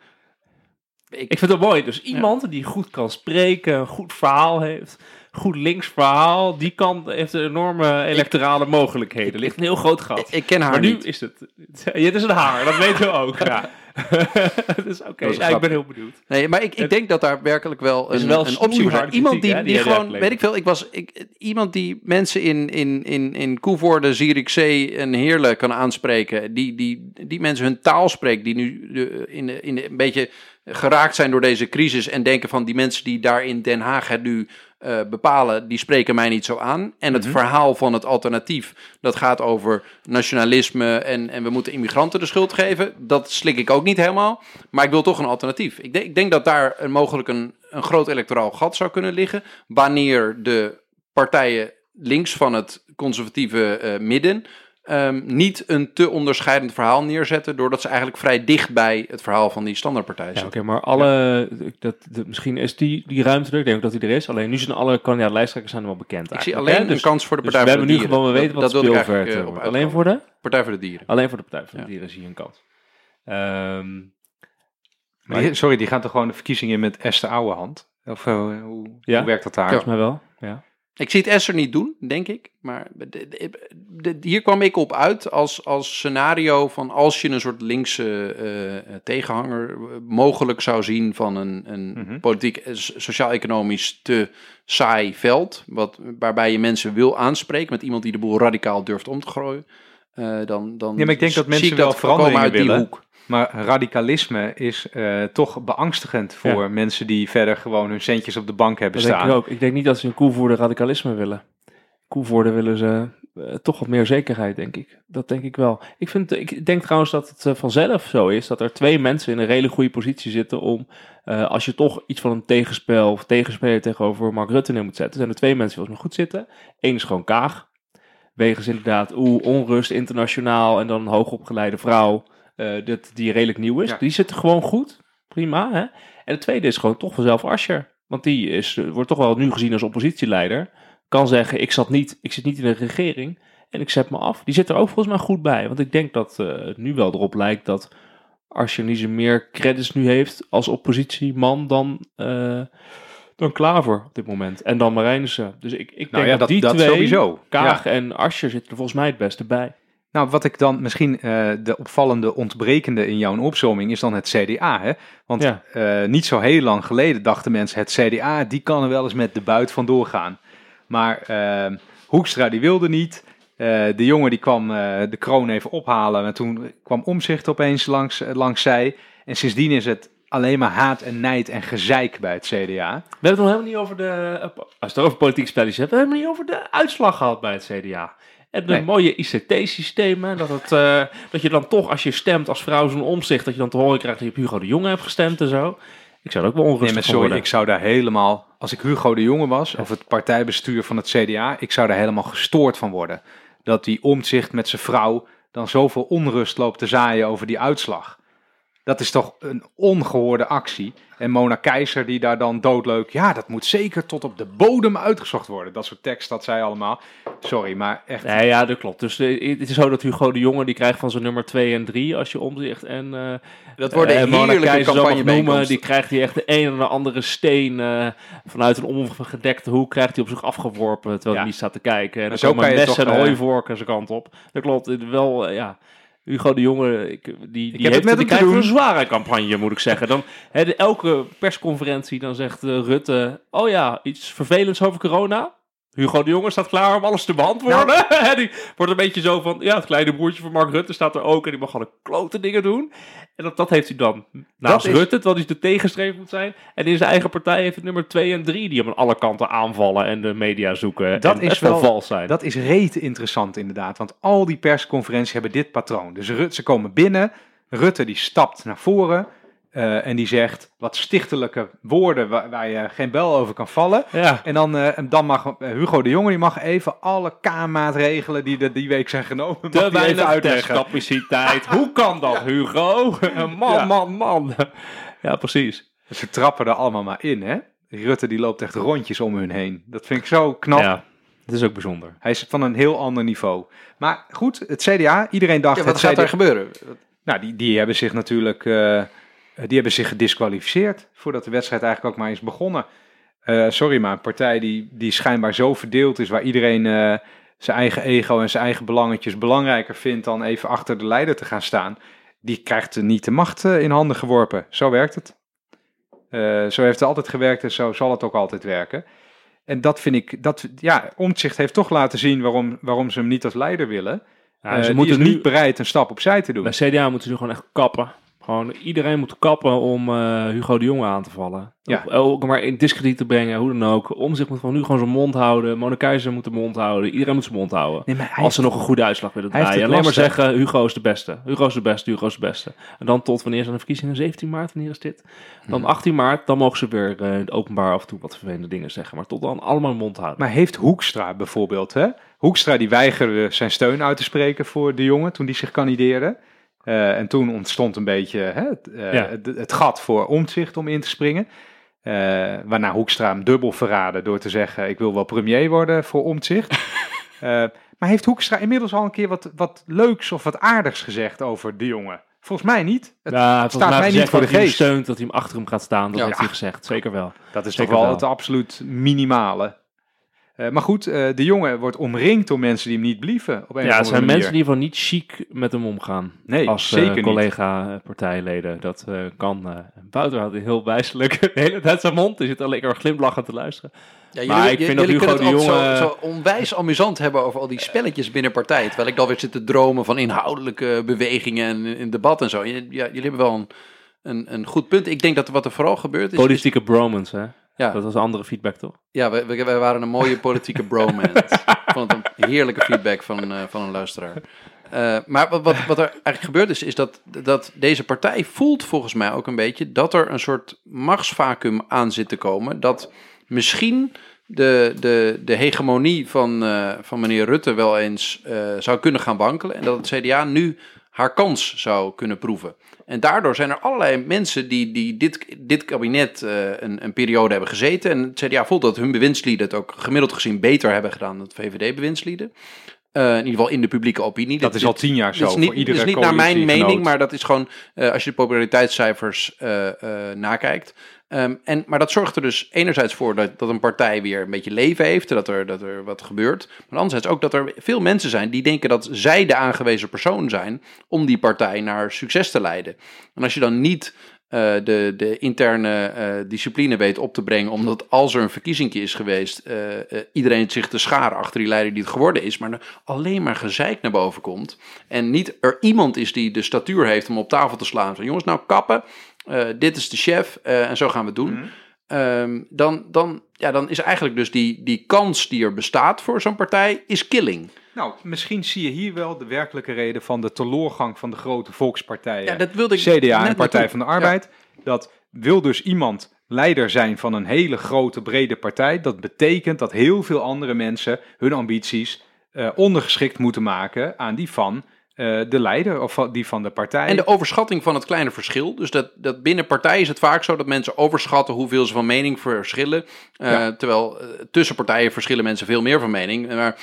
eh, Ik vind het mooi. Dus iemand die goed kan spreken, een goed verhaal heeft, goed links verhaal, die kan, heeft enorme electorale mogelijkheden. Er ligt een heel groot gat. ik ken haar maar nu niet. is het. Het is een haar, dat weten we ook. Ja. dus oké, ja, ik ben heel benieuwd. Nee, maar ik, ik Het- denk dat daar werkelijk wel een, wel een optie voor zijn. Iemand die, die gewoon, weet ik veel, ik was ik, iemand die mensen in, in, in, in Koevoorde, Zierikzee en Heerlen kan aanspreken. Die, die, die mensen hun taal spreekt, die nu de, in, de, in de, een beetje geraakt zijn door deze crisis. En denken van die mensen die daar in Den Haag het nu eh, bepalen, die spreken mij niet zo aan. En het verhaal van het alternatief, dat gaat over nationalisme en, en we moeten immigranten de schuld geven. Dat slik ik ook niet helemaal. Maar ik wil toch een alternatief. Ik denk, ik denk dat daar een, mogelijk een, een groot electoraal gat zou kunnen liggen. Wanneer de partijen links van het conservatieve eh, midden ehm, niet een te onderscheidend verhaal neerzetten. Doordat ze eigenlijk vrij dicht bij het verhaal van die standaardpartij Ja, oké, zitten. maar alle, dat, dat, misschien is die, die ruimte er, ik denk dat die er is. Alleen nu zijn alle kandidaat lijsttrekkers zijn wel bekend Ik zie alleen hè? een Dus- kans voor de dus Partij we voor de hebben nu Dieren. gewoon, we weten wat dat, dat wilde ik wordt. Alleen voor de? Partij voor de Dieren. Alleen voor de Partij voor de Ja. Dieren zie je een kans. Ehm, Maar die- sorry, die gaat toch gewoon de verkiezingen in met Esther Ouwehand? Of eh, hoe, Ja. hoe werkt dat daar? volgens mij wel, ja. Ik zie het Esther niet doen, denk ik. Maar de- de- de- hier kwam ik op uit als, als scenario van als je een soort linkse eh, tegenhanger eh, mogelijk zou zien van een, een Mhm. politiek, eh, so- sociaal-economisch te saai veld. Wat, waarbij je mensen wil aanspreken met iemand die de boel radicaal durft om te gooien. eh, dan, dan Ja, maar ik denk dat mensen wel veranderingen uit die willen. hoek. Maar radicalisme is eh, toch beangstigend voor mensen die verder gewoon hun centjes op de bank hebben Dat denk ik staan. ook. Ik denk niet dat ze een koevoerder radicalisme willen. Koevoerder willen ze eh, toch wat meer zekerheid, denk ik. Dat denk ik wel. Ik, vind, ik denk trouwens dat het eh, vanzelf zo is dat er twee mensen in een redelijk goede positie zitten om, als je toch iets van een tegenspel of tegenspeler tegenover Mark Rutte neer moet zetten, zijn er twee mensen die volgens mij goed zitten. Eén is gewoon Kaag. Wegens inderdaad, oeh, onrust internationaal en dan een hoogopgeleide vrouw eh, dat, die redelijk nieuw is. Ja. Die zitten gewoon goed. Prima, hè? En de tweede is gewoon toch vanzelf Asscher. Want die is, eh, wordt toch wel nu gezien als oppositieleider. Kan zeggen, ik, zat niet, ik zit niet in de regering en ik zet me af. Die zit er ook volgens mij goed bij. Want ik denk dat eh, het nu wel erop lijkt dat Asscher niet zo meer credits nu heeft als oppositieman dan, dan Klaver op dit moment. En dan Marijnissen. Dus ik, ik denk Nou ja, dat, dat, die dat twee, sowieso. Kaag Ja. en Asscher zitten er volgens mij het beste bij. Nou, wat ik dan misschien eh, de opvallende ontbrekende in jouw opzomming is dan het CDA. Hè? Want Ja. eh, niet zo heel lang geleden dachten mensen: het CDA die kan er wel eens met de buit vandoor gaan. Maar eh, Hoekstra die wilde niet. Eh, de jongen die kwam de kroon even ophalen. En toen kwam omzicht opeens langs, langs zij. En sindsdien is het alleen maar haat en nijd en gezeik bij het CDA. We hebben het nog helemaal niet over de. Als het over politieke spelletjes hebt, we hebben het helemaal niet over de uitslag gehad bij het CDA. En de Nee. mooie ICT-systemen. Dat, het, eh, dat je dan toch, als je stemt als vrouw zo'n omzicht, dat je dan te horen krijgt dat je op Hugo de Jonge hebt gestemd en zo. Ik zou er ook wel Nee, maar van sorry, worden. ik zou daar helemaal, als ik Hugo de Jonge was, of het partijbestuur van het CDA, ik zou daar helemaal gestoord van worden. Dat die omzicht met zijn vrouw dan zoveel onrust loopt te zaaien over die uitslag. Dat is toch een ongehoorde actie. En Mona Keizer die daar dan doodleuk, ja, dat moet zeker tot op de bodem uitgezocht worden. Dat soort tekst, dat zij allemaal. Sorry, maar echt. Nee, ja, dat klopt. Dus eh, het is zo dat Hugo de Jonge, die krijgt van zijn nummer 2 en 3 als je omzicht. En eh Dat worden eh, Mona heerlijke Keizer zo mag noemen. Die krijgt hij echt de een en de andere steen eh, vanuit een ongedekte hoek krijgt hij op zich afgeworpen terwijl Ja. hij niet staat te kijken. En dan zo komen kan je messen toch, en hooivorken zijn kant op. Dat klopt. Wel, ja. Hugo de Jonge, ik, die, die heb heeft het met doen. een zware campagne, moet ik zeggen. Dan, hè, de, elke persconferentie, dan zegt eh, Rutte, oh ja, iets vervelends over corona. Hugo de Jonge staat klaar om alles te beantwoorden. Nou. die wordt een beetje zo van, ja, het kleine broertje van Mark Rutte staat er ook en die mag alle klote dingen doen. En dat, dat heeft hij dan naast Rutte, terwijl hij de tegenstreef moet zijn. En in zijn eigen partij heeft het nummer 2 en 3 die hem aan alle kanten aanvallen en de media zoeken. Dat en is wel vals zijn. Dat is rete interessant inderdaad, want al die persconferenties hebben dit patroon. Dus Rut, ze komen binnen, Rutte die stapt naar voren eh, en die zegt wat stichtelijke woorden waar, waar je geen bel over kan vallen. ja. En dan, eh, en dan mag eh, Hugo de Jonge die mag even alle K-maatregelen die er die week zijn genomen, Te die even weinig uitleggen. testcapaciteit. Hoe kan dat, Hugo? Man, Ja. man, man. Ja, precies. Ze trappen er allemaal maar in, hè? Rutte die loopt echt rondjes om hun heen. Dat vind ik zo knap. Ja, het is ook bijzonder. Hij is van een heel ander niveau. Maar goed, het CDA, iedereen dacht Ja, wat het gaat CDA daar gebeuren? Nou, die, die hebben zich natuurlijk eh, die hebben zich gedisqualificeerd voordat de wedstrijd eigenlijk ook maar is begonnen. Eh, sorry, maar een partij die, die schijnbaar zo verdeeld is, waar iedereen eh, zijn eigen ego en zijn eigen belangetjes belangrijker vindt dan even achter de leider te gaan staan, die krijgt eh, niet de macht eh, in handen geworpen. Zo werkt het. Eh, zo heeft het altijd gewerkt en zo zal het ook altijd werken. En dat vind ik, dat, ja, Omtzigt heeft toch laten zien waarom, waarom ze hem niet als leider willen. Ja, Eh, ze moeten is nu, niet bereid een stap opzij te doen. bij CDA moeten ze nu gewoon echt kappen. Gewoon iedereen moet kappen om eh, Hugo de Jonge aan te vallen. Ja. Of, ook maar in discrediet te brengen, hoe dan ook. Om zich moet gewoon nu gewoon zijn mond houden. Mona Keizer moet de mond houden. Iedereen moet zijn mond houden. Nee, Als ze nog een goede uitslag willen draaien. Alleen maar zeggen, Hugo is de beste. Hugo is de beste, Hugo is de beste. En dan tot wanneer zijn de verkiezingen? 17 maart, wanneer is dit? Dan 18 maart, dan mogen ze weer eh, het openbaar af en toe wat vervelende dingen zeggen. Maar tot dan allemaal mond houden. Maar heeft Hoekstra bijvoorbeeld, hè? Hoekstra die weigerde zijn steun uit te spreken voor de jongen toen die zich kandideerde. Eh, en toen ontstond een beetje hè, het, eh, Ja. het, het gat voor omzicht om in te springen. Eh, waarna Hoekstra hem dubbel verraden door te zeggen: Ik wil wel premier worden voor omzicht. maar heeft Hoekstra inmiddels al een keer wat, wat leuks of wat aardigs gezegd over de jongen? Volgens mij niet. Het- ja, volgens staat mij niet voor de dat hij hem geest. steunt, dat hij hem achter hem gaat staan. Dat Ja. heeft hij gezegd, zeker wel. Dat is Zeker toch wel wel. het absoluut minimale. Eh, maar goed, eh, de jongen wordt omringd door mensen die hem niet blieven. Op een Ja, het zijn manier. mensen die van niet chic met hem omgaan. Nee, als zeker eh, niet. collega-partijleden. Dat eh, kan. eh Wouter had een heel wijselijk de hele tijd zijn mond. Die zit alleen maar glimlachend te luisteren. Ja, Maar ik vind dat jullie Hugo de Jonge- zo, zo onwijs amusant hebben over al die spelletjes binnen partij. Terwijl ik dan weer zit te dromen van inhoudelijke bewegingen en in debat en zo. Ja, jullie hebben wel een, een, een goed punt. Ik denk dat wat er vooral gebeurt is... is- Politieke bromance, hè? Ja, Dat was andere feedback, toch? ja we, we, we waren een mooie politieke bromance. ik vond het een heerlijke feedback van, eh, van een luisteraar. Eh, maar wat, wat, wat er eigenlijk gebeurd is, is dat, dat deze partij voelt volgens mij ook een beetje dat er een soort machtsvacuum aan zit te komen. Dat misschien de, de, de hegemonie van, eh, van meneer Rutte wel eens zou kunnen gaan wankelen. En dat het CDA nu haar kans zou kunnen proeven. En daardoor zijn er allerlei mensen die, die dit, dit kabinet eh, een, een periode hebben gezeten. En het CDA voelt dat hun bewindslieden het ook gemiddeld gezien beter hebben gedaan dan het VVD-bewindslieden. Eh, in ieder geval in de publieke opinie. Dat Dit- is al tien jaar zo is niet, voor iedere dit is niet naar mijn mening, maar dat is gewoon eh, als je de populariteitscijfers nakijkt. Ehm, en, maar dat zorgt er dus enerzijds voor dat, dat een partij weer een beetje leven heeft, dat er, dat er wat gebeurt. Maar anderzijds ook dat er veel mensen zijn die denken dat zij de aangewezen persoon zijn om die partij naar succes te leiden. En als je dan niet eh, de, de interne eh, discipline weet op te brengen, omdat als er een verkiezing is geweest, eh, iedereen zich te scharen achter die leider die het geworden is, maar alleen maar gezeik naar boven komt. En niet er iemand is die de statuur heeft om op tafel te slaan. Van jongens, nou kappen, dit is de chef eh, en zo gaan we het doen. Mhm. Ehm, dan, dan, ja, dan is eigenlijk dus die, die kans die er bestaat voor zo'n partij, is killing. Nou, misschien zie je hier wel de werkelijke reden van de teloorgang van de grote volkspartijen. Ja, dat wilde ik CDA en Partij van de Arbeid. Dat wil dus iemand leider zijn van een hele grote, brede partij. Dat betekent dat heel veel andere mensen hun ambities eh, ondergeschikt moeten maken aan die van eh, de leider of die van de partij. En de overschatting van het kleine verschil. Dus dat, dat binnen partijen is het vaak zo dat mensen overschatten hoeveel ze van mening verschillen. Eh. Terwijl eh, tussen partijen verschillen mensen veel meer van mening. Maar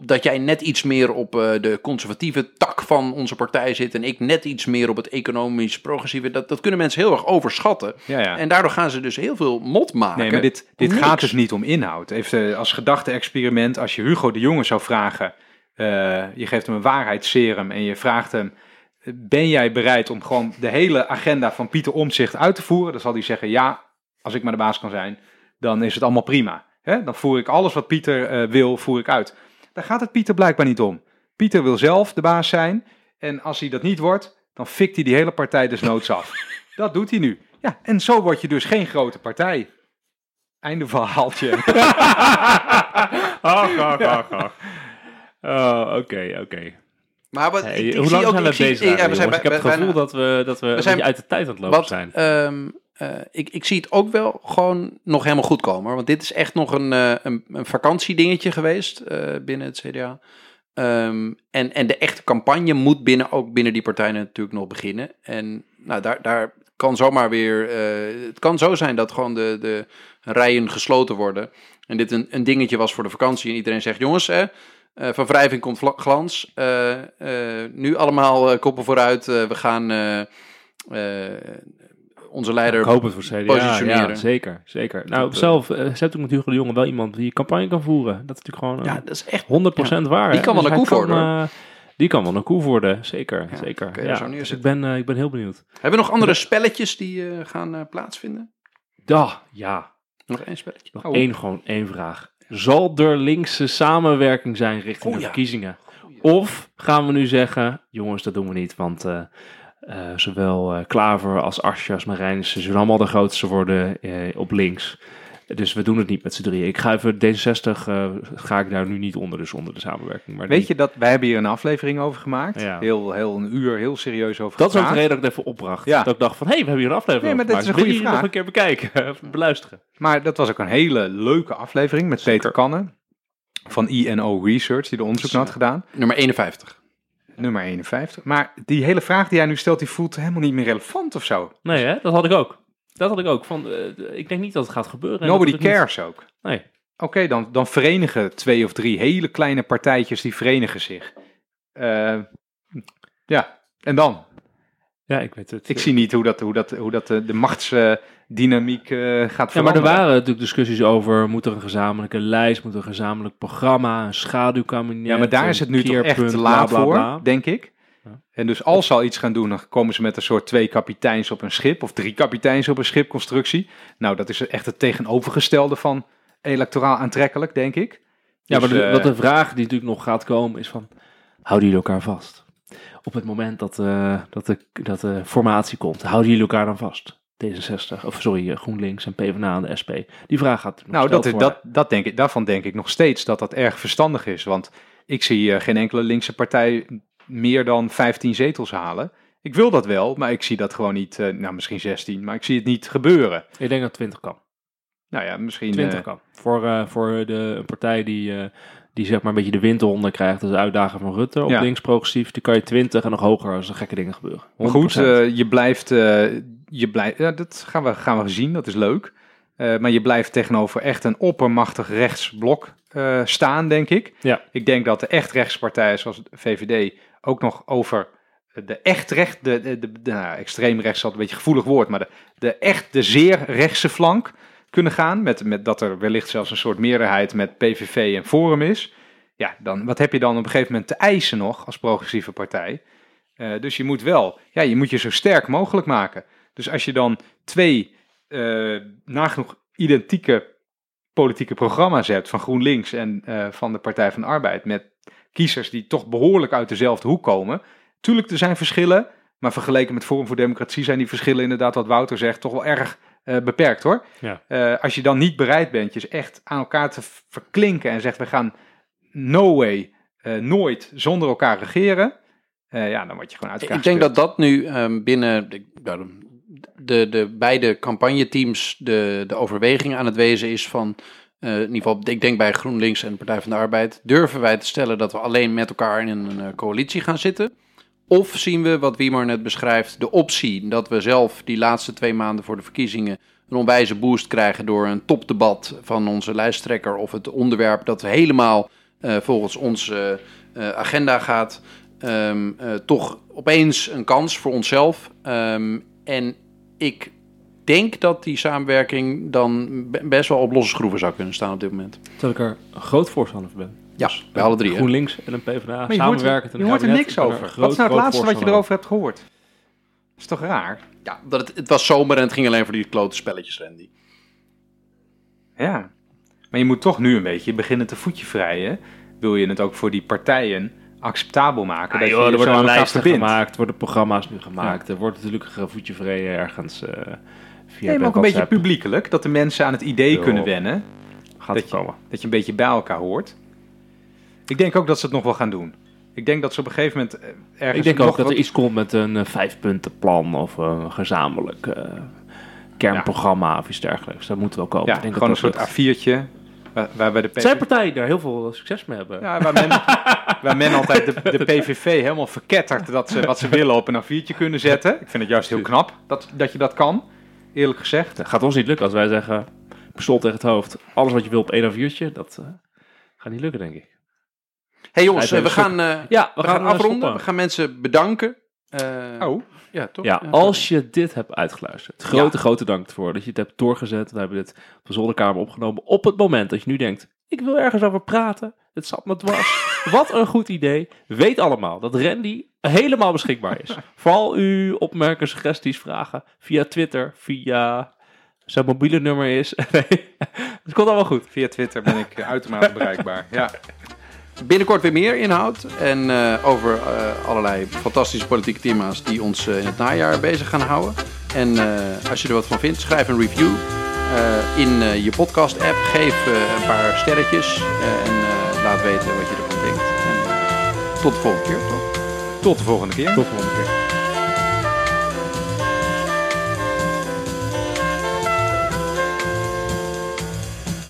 dat jij net iets meer op eh, de conservatieve tak van onze partij zit en ik net iets meer op het economisch progressieve, dat, dat kunnen mensen heel erg overschatten. ja, ja. En daardoor gaan ze dus heel veel mot maken. Nee, maar dit, dit Niks. gaat dus niet om inhoud. Even als gedachte-experiment, als je Hugo de Jonge zou vragen, eh, je geeft hem een waarheidsserum en je vraagt hem, ben jij bereid om gewoon de hele agenda van Pieter Omtzigt uit te voeren? Dan zal hij zeggen, ja, als ik maar de baas kan zijn, dan is het allemaal prima. Hè? Dan voer ik alles wat Pieter eh, wil, voer ik uit. Daar gaat het Pieter blijkbaar niet om. Pieter wil zelf de baas zijn en als hij dat niet wordt, dan fikt hij die hele partij desnoods af. Dat doet hij nu. Ja, en zo word je dus geen grote partij. Einde verhaaltje. ach, ach, ach, ach. Oh, oké, oké. Maar wat, Hey, ik, hoe zie lang ook, zijn we ik zie- bezig? ja, we eigenlijk, zijn jongens? ik heb het gevoel bijna- dat we, dat we, zijn- uit de tijd aan het lopen Wat, zijn. ehm, eh, ik, ik zie het ook wel gewoon nog helemaal goed komen. hoor. Want dit is echt nog een, eh, een, een vakantiedingetje geweest eh, binnen het CDA. Ehm, en, en de echte campagne moet binnen, ook binnen die partijen natuurlijk nog beginnen. En nou, daar, daar kan zomaar weer... het kan zo zijn dat gewoon de, de rijen gesloten worden. En dit een, een dingetje was voor de vakantie. En iedereen zegt, jongens, hè, eh, van wrijving komt glans. Eh, eh, nu allemaal koppen vooruit. We gaan onze leider ik positioneren. Ja, zeker, zeker. Nou, Dat, zelf uh, zet ook natuurlijk de jongen wel iemand die campagne kan voeren. Dat is natuurlijk gewoon Ja, dat is echt 100% waar. Die kan wel Dus een koe worden, die kan wel een koe worden, zeker. Ja, zeker. er Ja, dus ik ben, ik ben heel benieuwd. Hebben we nog andere spelletjes die gaan plaatsvinden? Ja, ja. Nog één spelletje? Nog Oh. één, gewoon één vraag. Zal er linkse samenwerking zijn richting Oh, de ja. verkiezingen? Of gaan we nu zeggen, jongens, dat doen we niet, want eh, eh, zowel eh, Klaver als Asje als Marijnissen zullen allemaal de grootste worden op links. Dus we doen het niet met z'n drieën. Ik ga even D66, eh, ga ik daar nu niet onder, dus onder de samenwerking. Maar Weet die- je dat wij hebben hier een aflevering over gemaakt? Ja. Heel, heel een uur, heel serieus over dat is ook de reden dat ik het even opbracht. Ja. Dat ik dacht van, hé, hey, we hebben hier een aflevering Nee, maar over dit is een gemaakt. goede Wil je vraag. nog een keer bekijken, beluisteren? Maar dat was ook een hele leuke aflevering met Peter Kannen van INO Research, die de onderzoek had gedaan. Nummer 51. Nummer 51. Maar die hele vraag die hij nu stelt, die voelt helemaal niet meer relevant of zo. Nee, hè? dat had ik ook. Dat had ik ook. Van, eh, ik denk niet dat het gaat gebeuren. en Nobody niet- cares ook. Nee. Oké, dan, dan verenigen twee of drie hele kleine partijtjes, die verenigen zich. Eh, ja, en dan? Ja, ik weet het. Ik zie niet hoe dat, hoe dat, hoe dat de, de dynamiek eh, gaat Ja, maar er veranderen. waren natuurlijk discussies over, moet er een gezamenlijke lijst, moet er een gezamenlijk programma, een schaduwkabinet. Ja, maar daar is het nu toch echt te bla, laat bla, voor, denk ik. En dus als ze al iets gaan doen, dan komen ze met een soort twee kapiteins op een schip, of drie kapiteins op een schipconstructie. Nou, dat is echt het tegenovergestelde van electoraal aantrekkelijk, denk ik. Ja, Dus, maar de, eh, wat de vraag die natuurlijk nog gaat komen is van, houden jullie elkaar vast? Op het moment dat, eh, dat, de, dat de formatie komt, houden jullie elkaar dan vast? D66, of sorry, eh, GroenLinks en PvdA en de SP. Die vraag gaat Nou, dat is, dat, dat denk ik, daarvan denk ik nog steeds dat dat erg verstandig is. Want ik zie geen enkele linkse partij meer dan 15 zetels halen. Ik wil dat wel, maar ik zie dat gewoon niet, eh, nou misschien 16, maar ik zie het niet gebeuren. Ik denk dat 20 kan. Nou ja, misschien... 20 eh, kan. Voor, eh, voor de, een partij die, die zeg maar een beetje de wind eronder krijgt, is de uitdaging van Rutte op Ja. links progressief, die kan je 20 en nog hoger als er gekke dingen gebeuren. Maar goed, 100%. eh, je blijft, je blijft ja, dat gaan we, gaan we zien, dat is leuk. Maar je blijft tegenover echt een oppermachtig rechtsblok staan, denk ik. Ja. Ik denk dat de echt rechtspartijen zoals de VVD ook nog over de echt recht, de, de, de, nou, extreem rechts altijd een beetje gevoelig woord, maar de, de echt, de zeer rechtse flank kunnen gaan. Met, met dat er wellicht zelfs een soort meerderheid met PVV en Forum is. Ja, dan, wat heb je dan op een gegeven moment te eisen nog als progressieve partij? Eh, dus je moet wel, ja, je moet je zo sterk mogelijk maken. Dus als je dan twee eh, nagenoeg identieke politieke programma's hebt van GroenLinks en eh, van de Partij van de Arbeid, met kiezers die toch behoorlijk uit dezelfde hoek komen. Tuurlijk, er zijn verschillen, maar vergeleken met Forum voor Democratie zijn die verschillen inderdaad, wat Wouter zegt, toch wel erg eh, beperkt hoor. Ja. Eh, als je dan niet bereid bent je echt aan elkaar te verklinken en zegt, we gaan no way, eh, nooit zonder elkaar regeren, eh, ja, dan word je gewoon uit elkaar Ik denk dat dat nu ehm, binnen de, de, de beide campagneteams de, de overweging aan het wezen is van, eh, in ieder geval, ik denk bij GroenLinks en de Partij van de Arbeid, durven wij te stellen dat we alleen met elkaar in een eh, coalitie gaan zitten? Of zien we, wat Wiemar net beschrijft, de optie dat we zelf die laatste twee maanden voor de verkiezingen een onwijze boost krijgen door een topdebat van onze lijsttrekker of het onderwerp dat helemaal eh, volgens onze agenda gaat, ehm, eh, toch opeens een kans voor onszelf. Ehm, en ik denk dat die samenwerking dan be- best wel op losse schroeven zou kunnen staan op dit moment. Terwijl ik er een groot voorstander van ben. Ja, bij alle drie. hè? GroenLinks en een PvdA Maar je hoort, je een hoort er niks er over. groot, Wat is nou het laatste wat je erover hebt gehoord? Dat is toch raar? Ja, dat het, het was zomer en het ging alleen voor die klote spelletjes, Randy. Ja. Maar je moet toch nu een beetje beginnen te voetje vrijen. Wil je het ook voor die partijen acceptabel maken? Ah, dat joh, je er worden lijsten gemaakt, worden programma's nu gemaakt. Er wordt natuurlijk een voetje vreden ergens eh via Nee, maar ook een beetje publiekelijk. Dat de mensen aan het idee kunnen wennen. gaat dat er je- komen. Dat je een beetje bij elkaar hoort. Ik denk ook dat ze het nog wel gaan doen. Ik denk dat ze op een gegeven moment eh, ergens Ik denk ook dat wat- er iets komt met een eh, vijfpuntenplan of een gezamenlijk eh, kernprogramma of iets dergelijks. Dat moet wel komen. Ja, Ik denk gewoon een soort dat lukt. A4'tje. Waar, waar bij de zijn partijen daar heel veel succes mee hebben. Ja, waar men, waar men altijd de, de PVV helemaal verkettert dat ze wat ze willen op een A4'tje kunnen zetten. Ik vind het juist heel knap dat, dat je dat kan, eerlijk gezegd. Het gaat ons niet lukken als wij zeggen, pistool tegen het hoofd, alles wat je wil op één A4'tje, dat eh, gaat niet lukken denk ik. hey jongens, Schrijf eh, we gaan, eh, Ja, we gaan eh, afronden. stoppen. We gaan mensen bedanken. Eh, Oh, ja, toch? Ja, als je dit hebt uitgeluisterd. Grote, grote dank ervoor dat je het hebt doorgezet. We hebben dit op de zolderkamer opgenomen. Op het moment dat je nu denkt, ik wil ergens over praten. Het zat me dwars. Wat een goed idee. Weet allemaal dat Randy helemaal beschikbaar is. Vooral uw opmerkingen, suggesties, vragen via Twitter, via zijn mobiele nummer is. Het komt allemaal goed. via Twitter ben ik uitermate bereikbaar. Ja. Binnenkort weer meer inhoud en eh, over eh, allerlei fantastische politieke thema's die ons eh, in het najaar bezig gaan houden. En als je er wat van vindt, schrijf een review in je podcast app. Geef een paar sterretjes en laat weten wat je ervan denkt. En, tot de volgende keer, toch? Tot de volgende keer. Tot de volgende keer.